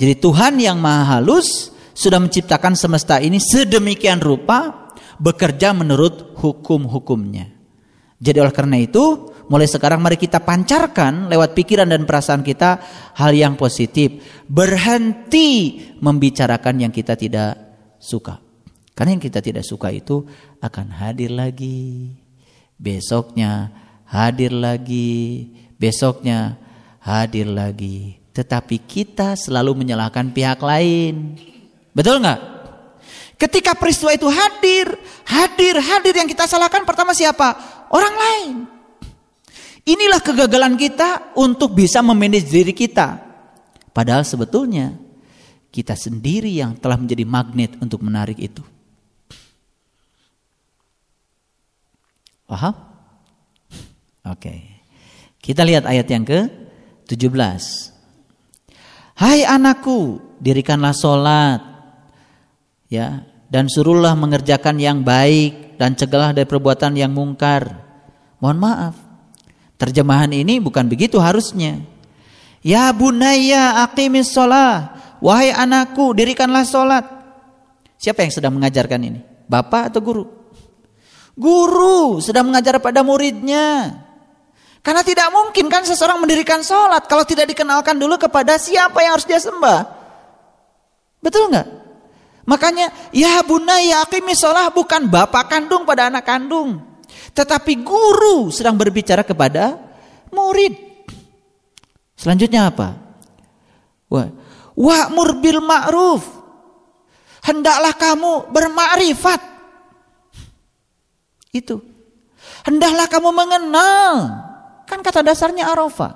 Speaker 1: Jadi Tuhan yang Maha Halus sudah menciptakan semesta ini sedemikian rupa bekerja menurut hukum-hukumnya. Jadi oleh karena itu, mulai sekarang mari kita pancarkan lewat pikiran dan perasaan kita hal yang positif. Berhenti membicarakan yang kita tidak suka. Karena yang kita tidak suka itu akan hadir lagi. Besoknya hadir lagi. Besoknya hadir lagi. Tetapi kita selalu menyalahkan pihak lain. Betul nggak? Ketika peristiwa itu hadir, hadir, hadir yang kita salahkan pertama siapa? Orang lain. Inilah kegagalan kita untuk bisa memanage diri kita. Padahal sebetulnya kita sendiri yang telah menjadi magnet untuk menarik itu. Paham? Oke. Kita lihat ayat yang ke-17. Hai anakku, dirikanlah solat. Ya, dan suruhlah mengerjakan yang baik dan cegahlah dari perbuatan yang mungkar. Mohon maaf. Terjemahan ini bukan begitu harusnya. Ya bunaya aqimis sholat. Wahai anakku dirikanlah sholat. Siapa yang sedang mengajarkan ini? Bapak atau guru? Guru sedang mengajar pada muridnya. Karena tidak mungkin kan seseorang mendirikan sholat kalau tidak dikenalkan dulu kepada siapa yang harus dia sembah. Betul nggak? Makanya ya bunaya aqimi sholah bukan bapak kandung pada anak kandung. Tetapi guru sedang berbicara kepada murid. Selanjutnya apa? Wa'mur bil ma'ruf. Hendaklah kamu bermakrifat. Itu. Hendaklah kamu mengenal. Kan kata dasarnya arafah.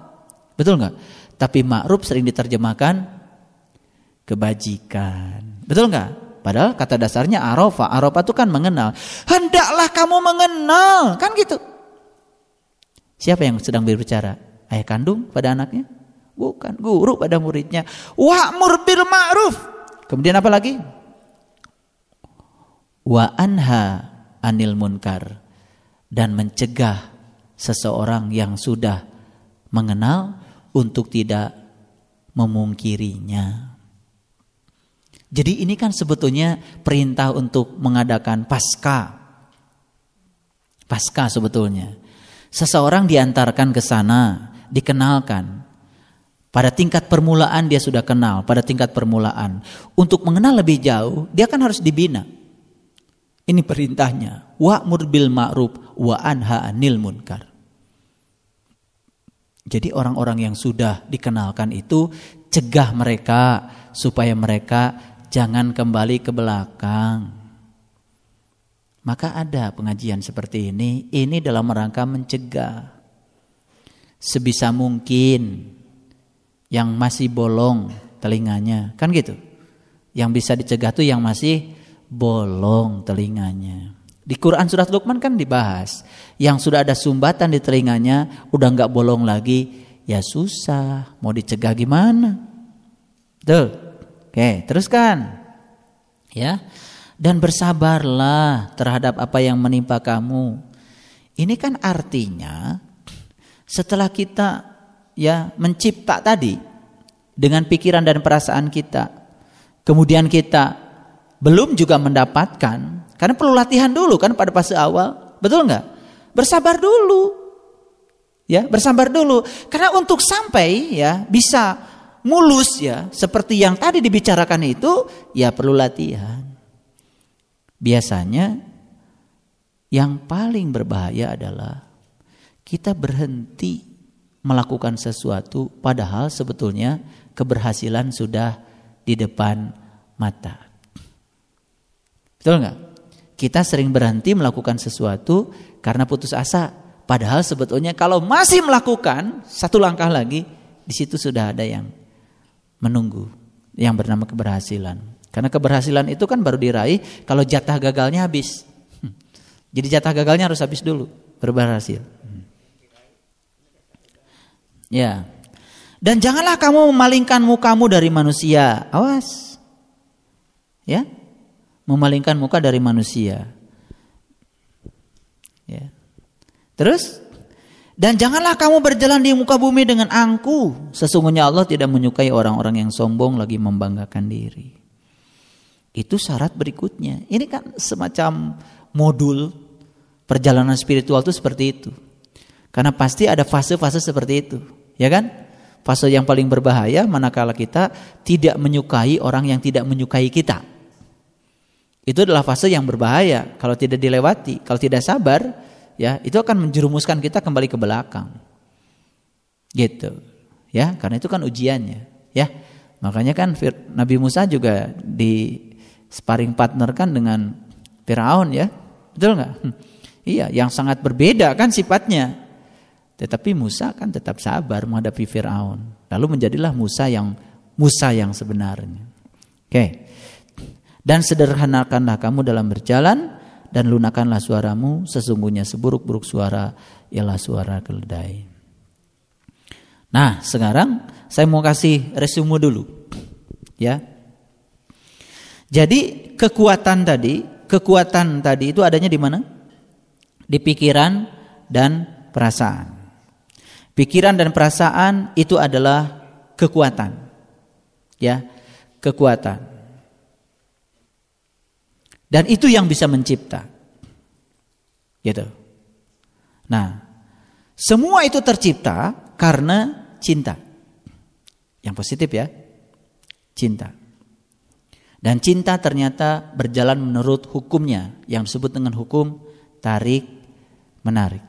Speaker 1: Betul nggak? Tapi ma'ruf sering diterjemahkan kebajikan. Betul nggak? Padahal kata dasarnya arofa. Arofa itu kan mengenal. Hendaklah kamu mengenal. Kan gitu. Siapa yang sedang berbicara? Ayah kandung pada anaknya? Bukan. Guru pada muridnya. Wa'mur bil ma'ruf. Kemudian apa lagi? Wa anha anil munkar. Dan mencegah seseorang yang sudah mengenal untuk tidak memungkirinya. Jadi ini kan sebetulnya perintah untuk mengadakan pasca. Pasca sebetulnya. Seseorang diantarkan ke sana, dikenalkan. Pada tingkat permulaan dia sudah kenal, pada tingkat permulaan. Untuk mengenal lebih jauh, dia kan harus dibina. Ini perintahnya. Wa'mur bil ma'ruf wa anha anil munkar. Jadi orang-orang yang sudah dikenalkan itu cegah mereka supaya mereka jangan kembali ke belakang. Maka ada pengajian seperti ini, ini dalam rangka mencegah. Sebisa mungkin yang masih bolong telinganya, kan gitu. Yang bisa dicegah tuh yang masih bolong telinganya. Di Quran surat Luqman kan dibahas, yang sudah ada sumbatan di telinganya udah nggak bolong lagi, ya susah, mau dicegah gimana? Tuh. Oke, teruskan. Ya. Dan bersabarlah terhadap apa yang menimpa kamu. Ini kan artinya setelah kita ya mencipta tadi dengan pikiran dan perasaan kita, kemudian kita belum juga mendapatkan, karena perlu latihan dulu kan pada fase awal, betul nggak? Bersabar dulu, ya bersabar dulu, karena untuk sampai ya bisa mulus ya, seperti yang tadi dibicarakan itu, ya perlu latihan. Biasanya yang paling berbahaya adalah kita berhenti melakukan sesuatu padahal sebetulnya keberhasilan sudah di depan mata. Betul nggak? Kita sering berhenti melakukan sesuatu karena putus asa. Padahal sebetulnya kalau masih melakukan satu langkah lagi, di situ sudah ada yang menunggu yang bernama keberhasilan. Karena keberhasilan itu kan baru diraih kalau jatah gagalnya habis. Hmm. Jadi jatah gagalnya harus habis dulu berhasil. Hmm. Ya. Dan janganlah kamu memalingkan mukamu dari manusia. Awas. Ya. Memalingkan muka dari manusia. Ya. Terus dan janganlah kamu berjalan di muka bumi dengan angku. Sesungguhnya Allah tidak menyukai orang-orang yang sombong lagi membanggakan diri. Itu syarat berikutnya. Ini kan semacam modul perjalanan spiritual itu seperti itu. Karena pasti ada fase-fase seperti itu, ya kan? Fase yang paling berbahaya manakala kita tidak menyukai orang yang tidak menyukai kita. Itu adalah fase yang berbahaya kalau tidak dilewati, kalau tidak sabar, ya itu akan menjerumuskan kita kembali ke belakang. Gitu. Ya, karena itu kan ujiannya, ya. Makanya kan Nabi Musa juga di sparring partner kan dengan Firaun ya. Betul nggak? Hm. Iya, yang sangat berbeda kan sifatnya. Tetapi Musa kan tetap sabar menghadapi Firaun. Lalu menjadilah Musa yang Musa yang sebenarnya. Oke. Dan sederhanakanlah kamu dalam berjalan dan lunakanlah suaramu sesungguhnya seburuk-buruk suara ialah suara keledai. Nah, sekarang saya mau kasih resume dulu. Ya. Jadi kekuatan tadi, kekuatan tadi itu adanya di mana? Di pikiran dan perasaan. Pikiran dan perasaan itu adalah kekuatan. Ya, kekuatan. Dan itu yang bisa mencipta. Gitu. Nah, semua itu tercipta karena cinta. Yang positif ya. Cinta. Dan cinta ternyata berjalan menurut hukumnya yang disebut dengan hukum tarik menarik.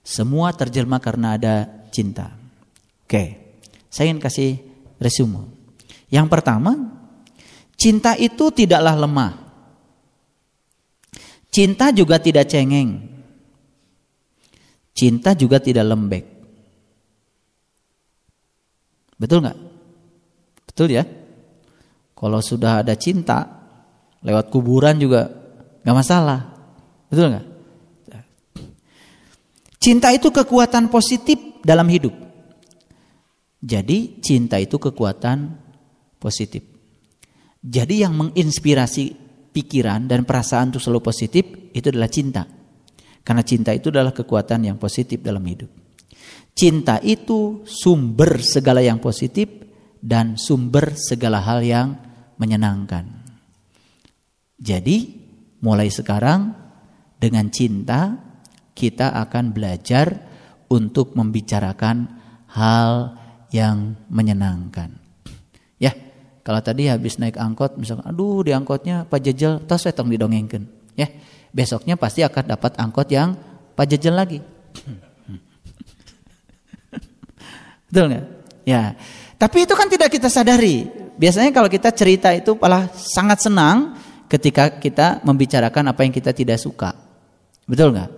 Speaker 1: Semua terjelma karena ada cinta. Oke, saya ingin kasih resume. Yang pertama, cinta itu tidaklah lemah. Cinta juga tidak cengeng. Cinta juga tidak lembek. Betul nggak? Betul ya? Kalau sudah ada cinta, lewat kuburan juga nggak masalah. Betul nggak? Cinta itu kekuatan positif dalam hidup. Jadi cinta itu kekuatan positif. Jadi yang menginspirasi pikiran dan perasaan untuk selalu positif itu adalah cinta. Karena cinta itu adalah kekuatan yang positif dalam hidup. Cinta itu sumber segala yang positif dan sumber segala hal yang menyenangkan. Jadi, mulai sekarang dengan cinta kita akan belajar untuk membicarakan hal yang menyenangkan. Ya, kalau tadi habis naik angkot, misalkan, aduh di angkotnya Pak Jejel, tos tong didongengkan. Ya, besoknya pasti akan dapat angkot yang Pak Jejel lagi. Betul nggak? Ya. Tapi itu kan tidak kita sadari. Biasanya kalau kita cerita itu malah sangat senang ketika kita membicarakan apa yang kita tidak suka. Betul nggak?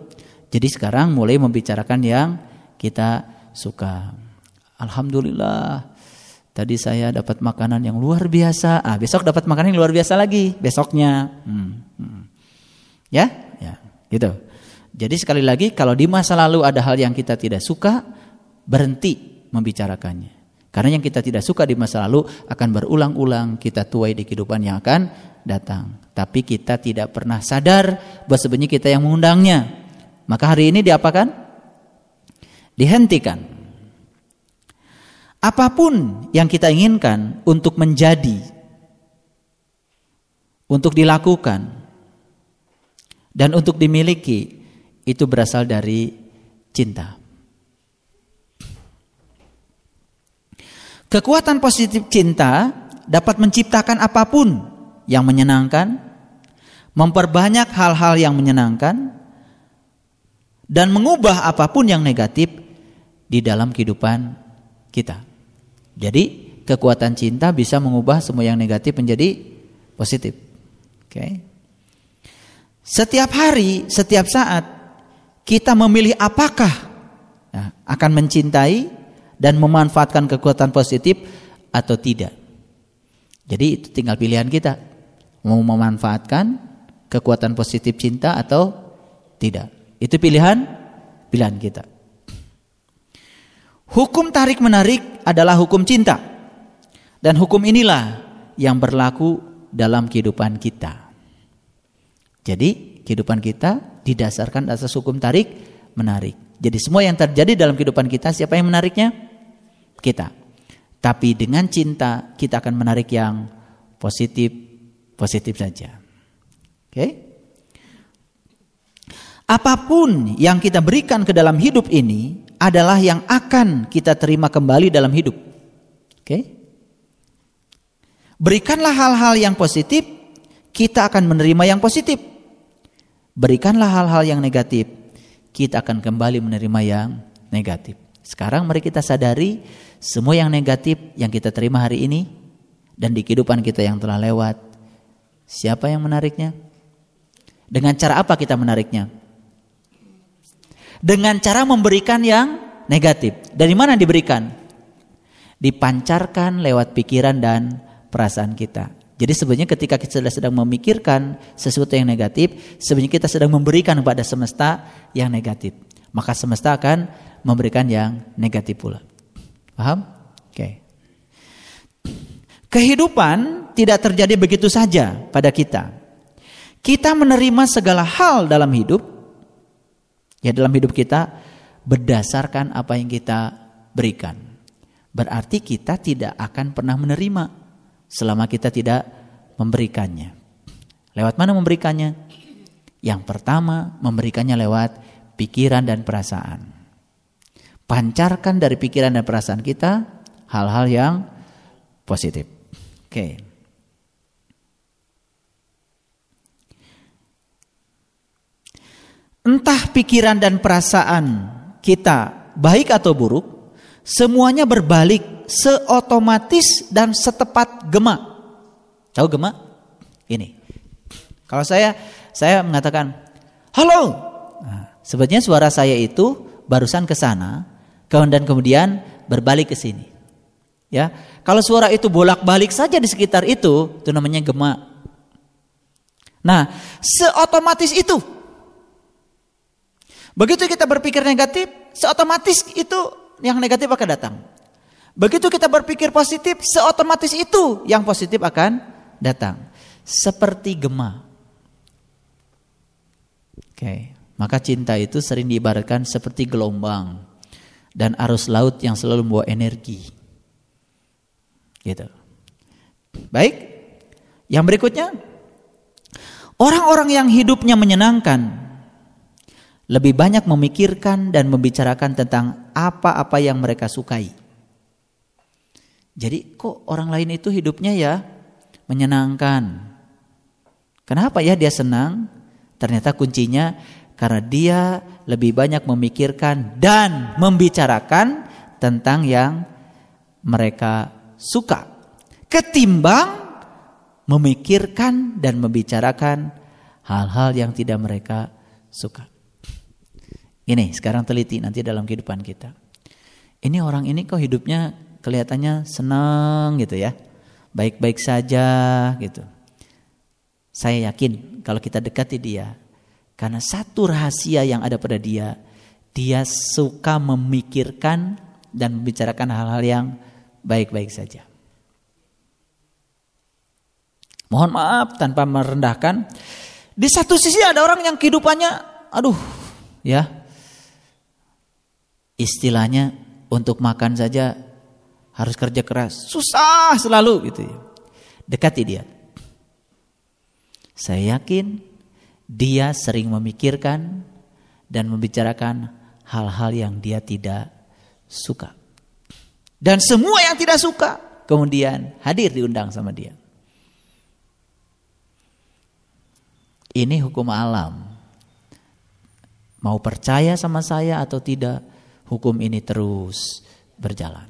Speaker 1: Jadi sekarang mulai membicarakan yang kita suka. Alhamdulillah Tadi saya dapat makanan yang luar biasa. Ah, besok dapat makanan yang luar biasa lagi. Besoknya. Hmm, hmm. Ya, ya, gitu. Jadi sekali lagi kalau di masa lalu ada hal yang kita tidak suka, berhenti membicarakannya. Karena yang kita tidak suka di masa lalu akan berulang-ulang kita tuai di kehidupan yang akan datang. Tapi kita tidak pernah sadar bahwa sebenarnya kita yang mengundangnya. Maka hari ini diapakan? Dihentikan. Apa pun yang kita inginkan untuk menjadi, untuk dilakukan, dan untuk dimiliki, itu berasal dari cinta. Kekuatan positif cinta dapat menciptakan apa pun yang menyenangkan, memperbanyak hal-hal yang menyenangkan, dan mengubah apa pun yang negatif di dalam kehidupan kita. Jadi kekuatan cinta bisa mengubah semua yang negatif menjadi positif. Oke. Okay. Setiap hari, setiap saat kita memilih apakah ya, akan mencintai dan memanfaatkan kekuatan positif atau tidak. Jadi itu tinggal pilihan kita. Mau memanfaatkan kekuatan positif cinta atau tidak. Itu pilihan pilihan kita. Hukum tarik menarik adalah hukum cinta. Dan hukum inilah yang berlaku dalam kehidupan kita. Jadi kehidupan kita didasarkan atas hukum tarik menarik. Jadi semua yang terjadi dalam kehidupan kita siapa yang menariknya? Kita. Tapi dengan cinta kita akan menarik yang positif positif saja. Oke? Okay? Apa pun yang kita berikan ke dalam hidup ini adalah yang akan kita terima kembali dalam hidup. Oke? Berikanlah hal-hal yang positif, kita akan menerima yang positif. Berikanlah hal-hal yang negatif, kita akan kembali menerima yang negatif. Sekarang mari kita sadari semua yang negatif yang kita terima hari ini dan di kehidupan kita yang telah lewat, siapa yang menariknya? Dengan cara apa kita menariknya? Dengan cara memberikan yang negatif. Dari mana diberikan? Dipancarkan lewat pikiran dan perasaan kita. Jadi sebenarnya ketika kita sedang memikirkan sesuatu yang negatif, sebenarnya kita sedang memberikan kepada semesta yang negatif. Maka semesta akan memberikan yang negatif pula. Paham? Oke. Okay. Kehidupan tidak terjadi begitu saja pada kita. Kita menerima segala hal dalam hidup, ya dalam hidup kita berdasarkan apa yang kita berikan. Berarti kita tidak akan pernah menerima selama kita tidak memberikannya. Lewat mana memberikannya? Yang pertama, memberikannya lewat pikiran dan perasaan. Pancarkan dari pikiran dan perasaan kita hal-hal yang positif. Oke. Entah pikiran dan perasaan kita baik atau buruk, semuanya berbalik seotomatis dan setepat gema. Tahu gema? Ini. Kalau saya saya mengatakan halo. Nah, sebetulnya suara saya itu barusan ke sana, dan kemudian berbalik ke sini. Ya, kalau suara itu bolak-balik saja di sekitar itu, itu namanya gema. Nah, seotomatis itu. Begitu kita berpikir negatif, seotomatis itu yang negatif akan datang. Begitu kita berpikir positif, seotomatis itu yang positif akan datang. Seperti gema. Oke, maka cinta itu sering diibaratkan seperti gelombang dan arus laut yang selalu membawa energi. Gitu. Baik. Yang berikutnya, orang-orang yang hidupnya menyenangkan lebih banyak memikirkan dan membicarakan tentang apa-apa yang mereka sukai. Jadi kok orang lain itu hidupnya ya menyenangkan. Kenapa ya dia senang? Ternyata kuncinya karena dia lebih banyak memikirkan dan membicarakan tentang yang mereka suka ketimbang memikirkan dan membicarakan hal-hal yang tidak mereka suka. Ini sekarang teliti nanti dalam kehidupan kita. Ini orang ini kok hidupnya kelihatannya senang gitu ya. Baik-baik saja gitu. Saya yakin kalau kita dekati dia karena satu rahasia yang ada pada dia, dia suka memikirkan dan membicarakan hal-hal yang baik-baik saja. Mohon maaf tanpa merendahkan. Di satu sisi ada orang yang kehidupannya, aduh, ya, istilahnya untuk makan saja harus kerja keras, susah selalu gitu ya. Dekati dia. Saya yakin dia sering memikirkan dan membicarakan hal-hal yang dia tidak suka. Dan semua yang tidak suka kemudian hadir diundang sama dia. Ini hukum alam. Mau percaya sama saya atau tidak, hukum ini terus berjalan.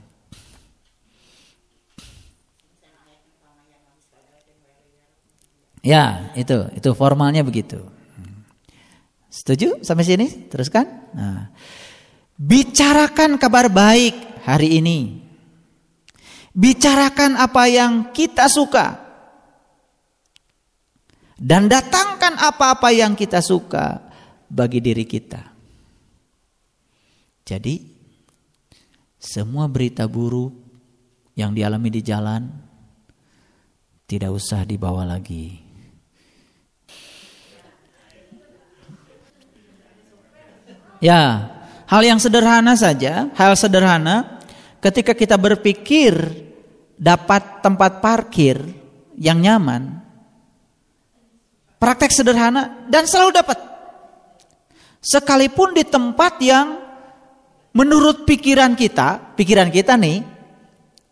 Speaker 1: Ya, itu itu formalnya begitu. Setuju sampai sini? Teruskan. Nah, bicarakan kabar baik hari ini. Bicarakan apa yang kita suka. Dan datangkan apa-apa yang kita suka bagi diri kita. Jadi semua berita buruk yang dialami di jalan tidak usah dibawa lagi. Ya, hal yang sederhana saja, hal sederhana ketika kita berpikir dapat tempat parkir yang nyaman, praktek sederhana dan selalu dapat. Sekalipun di tempat yang menurut pikiran kita, pikiran kita nih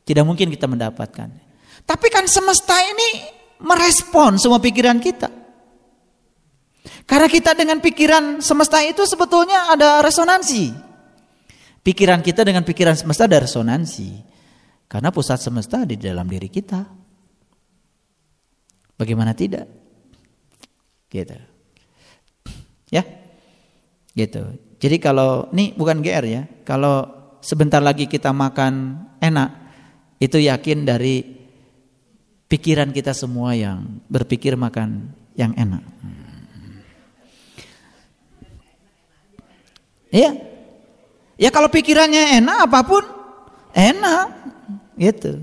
Speaker 1: tidak mungkin kita mendapatkan. Tapi kan semesta ini merespon semua pikiran kita. Karena kita dengan pikiran semesta itu sebetulnya ada resonansi. Pikiran kita dengan pikiran semesta ada resonansi. Karena pusat semesta di dalam diri kita. Bagaimana tidak? Gitu. Ya. Gitu. Jadi kalau ini bukan GR ya. Kalau sebentar lagi kita makan enak, itu yakin dari pikiran kita semua yang berpikir makan yang enak. Iya. Ya kalau pikirannya enak apa pun enak gitu.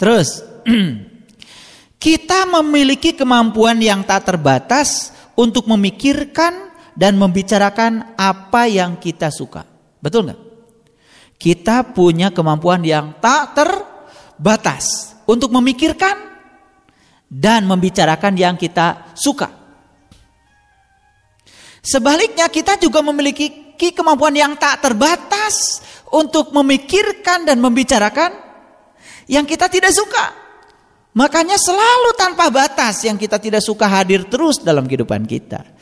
Speaker 1: Terus kita memiliki kemampuan yang tak terbatas untuk memikirkan dan membicarakan apa yang kita suka. Betul nggak? Kita punya kemampuan yang tak terbatas untuk memikirkan dan membicarakan yang kita suka. Sebaliknya kita juga memiliki kemampuan yang tak terbatas untuk memikirkan dan membicarakan yang kita tidak suka. Makanya selalu tanpa batas yang kita tidak suka hadir terus dalam kehidupan kita.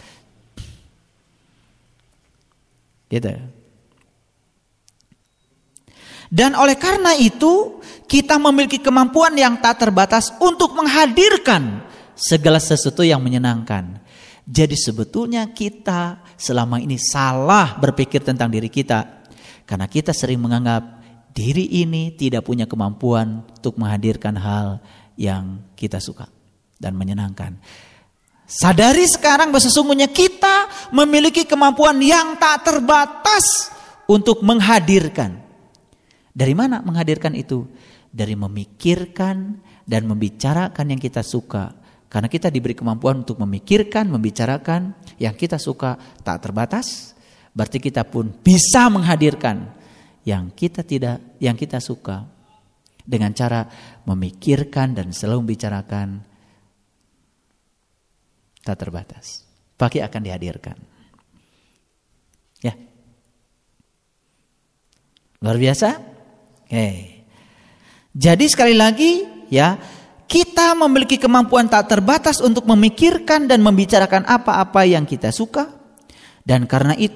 Speaker 1: Gitu. Dan oleh karena itu, kita memiliki kemampuan yang tak terbatas untuk menghadirkan segala sesuatu yang menyenangkan. Jadi sebetulnya kita selama ini salah berpikir tentang diri kita. Karena kita sering menganggap diri ini tidak punya kemampuan untuk menghadirkan hal yang kita suka dan menyenangkan. Sadari sekarang bahwa sesungguhnya kita memiliki kemampuan yang tak terbatas untuk menghadirkan. Dari mana menghadirkan itu? Dari memikirkan dan membicarakan yang kita suka karena kita diberi kemampuan untuk memikirkan, membicarakan yang kita suka tak terbatas, berarti kita pun bisa menghadirkan yang kita tidak, yang kita suka dengan cara memikirkan dan selalu membicarakan tak terbatas. Pasti akan dihadirkan. Ya. Luar biasa? Oke. Jadi sekali lagi ya, kita memiliki kemampuan tak terbatas untuk memikirkan dan membicarakan apa-apa yang kita suka. Dan karena itu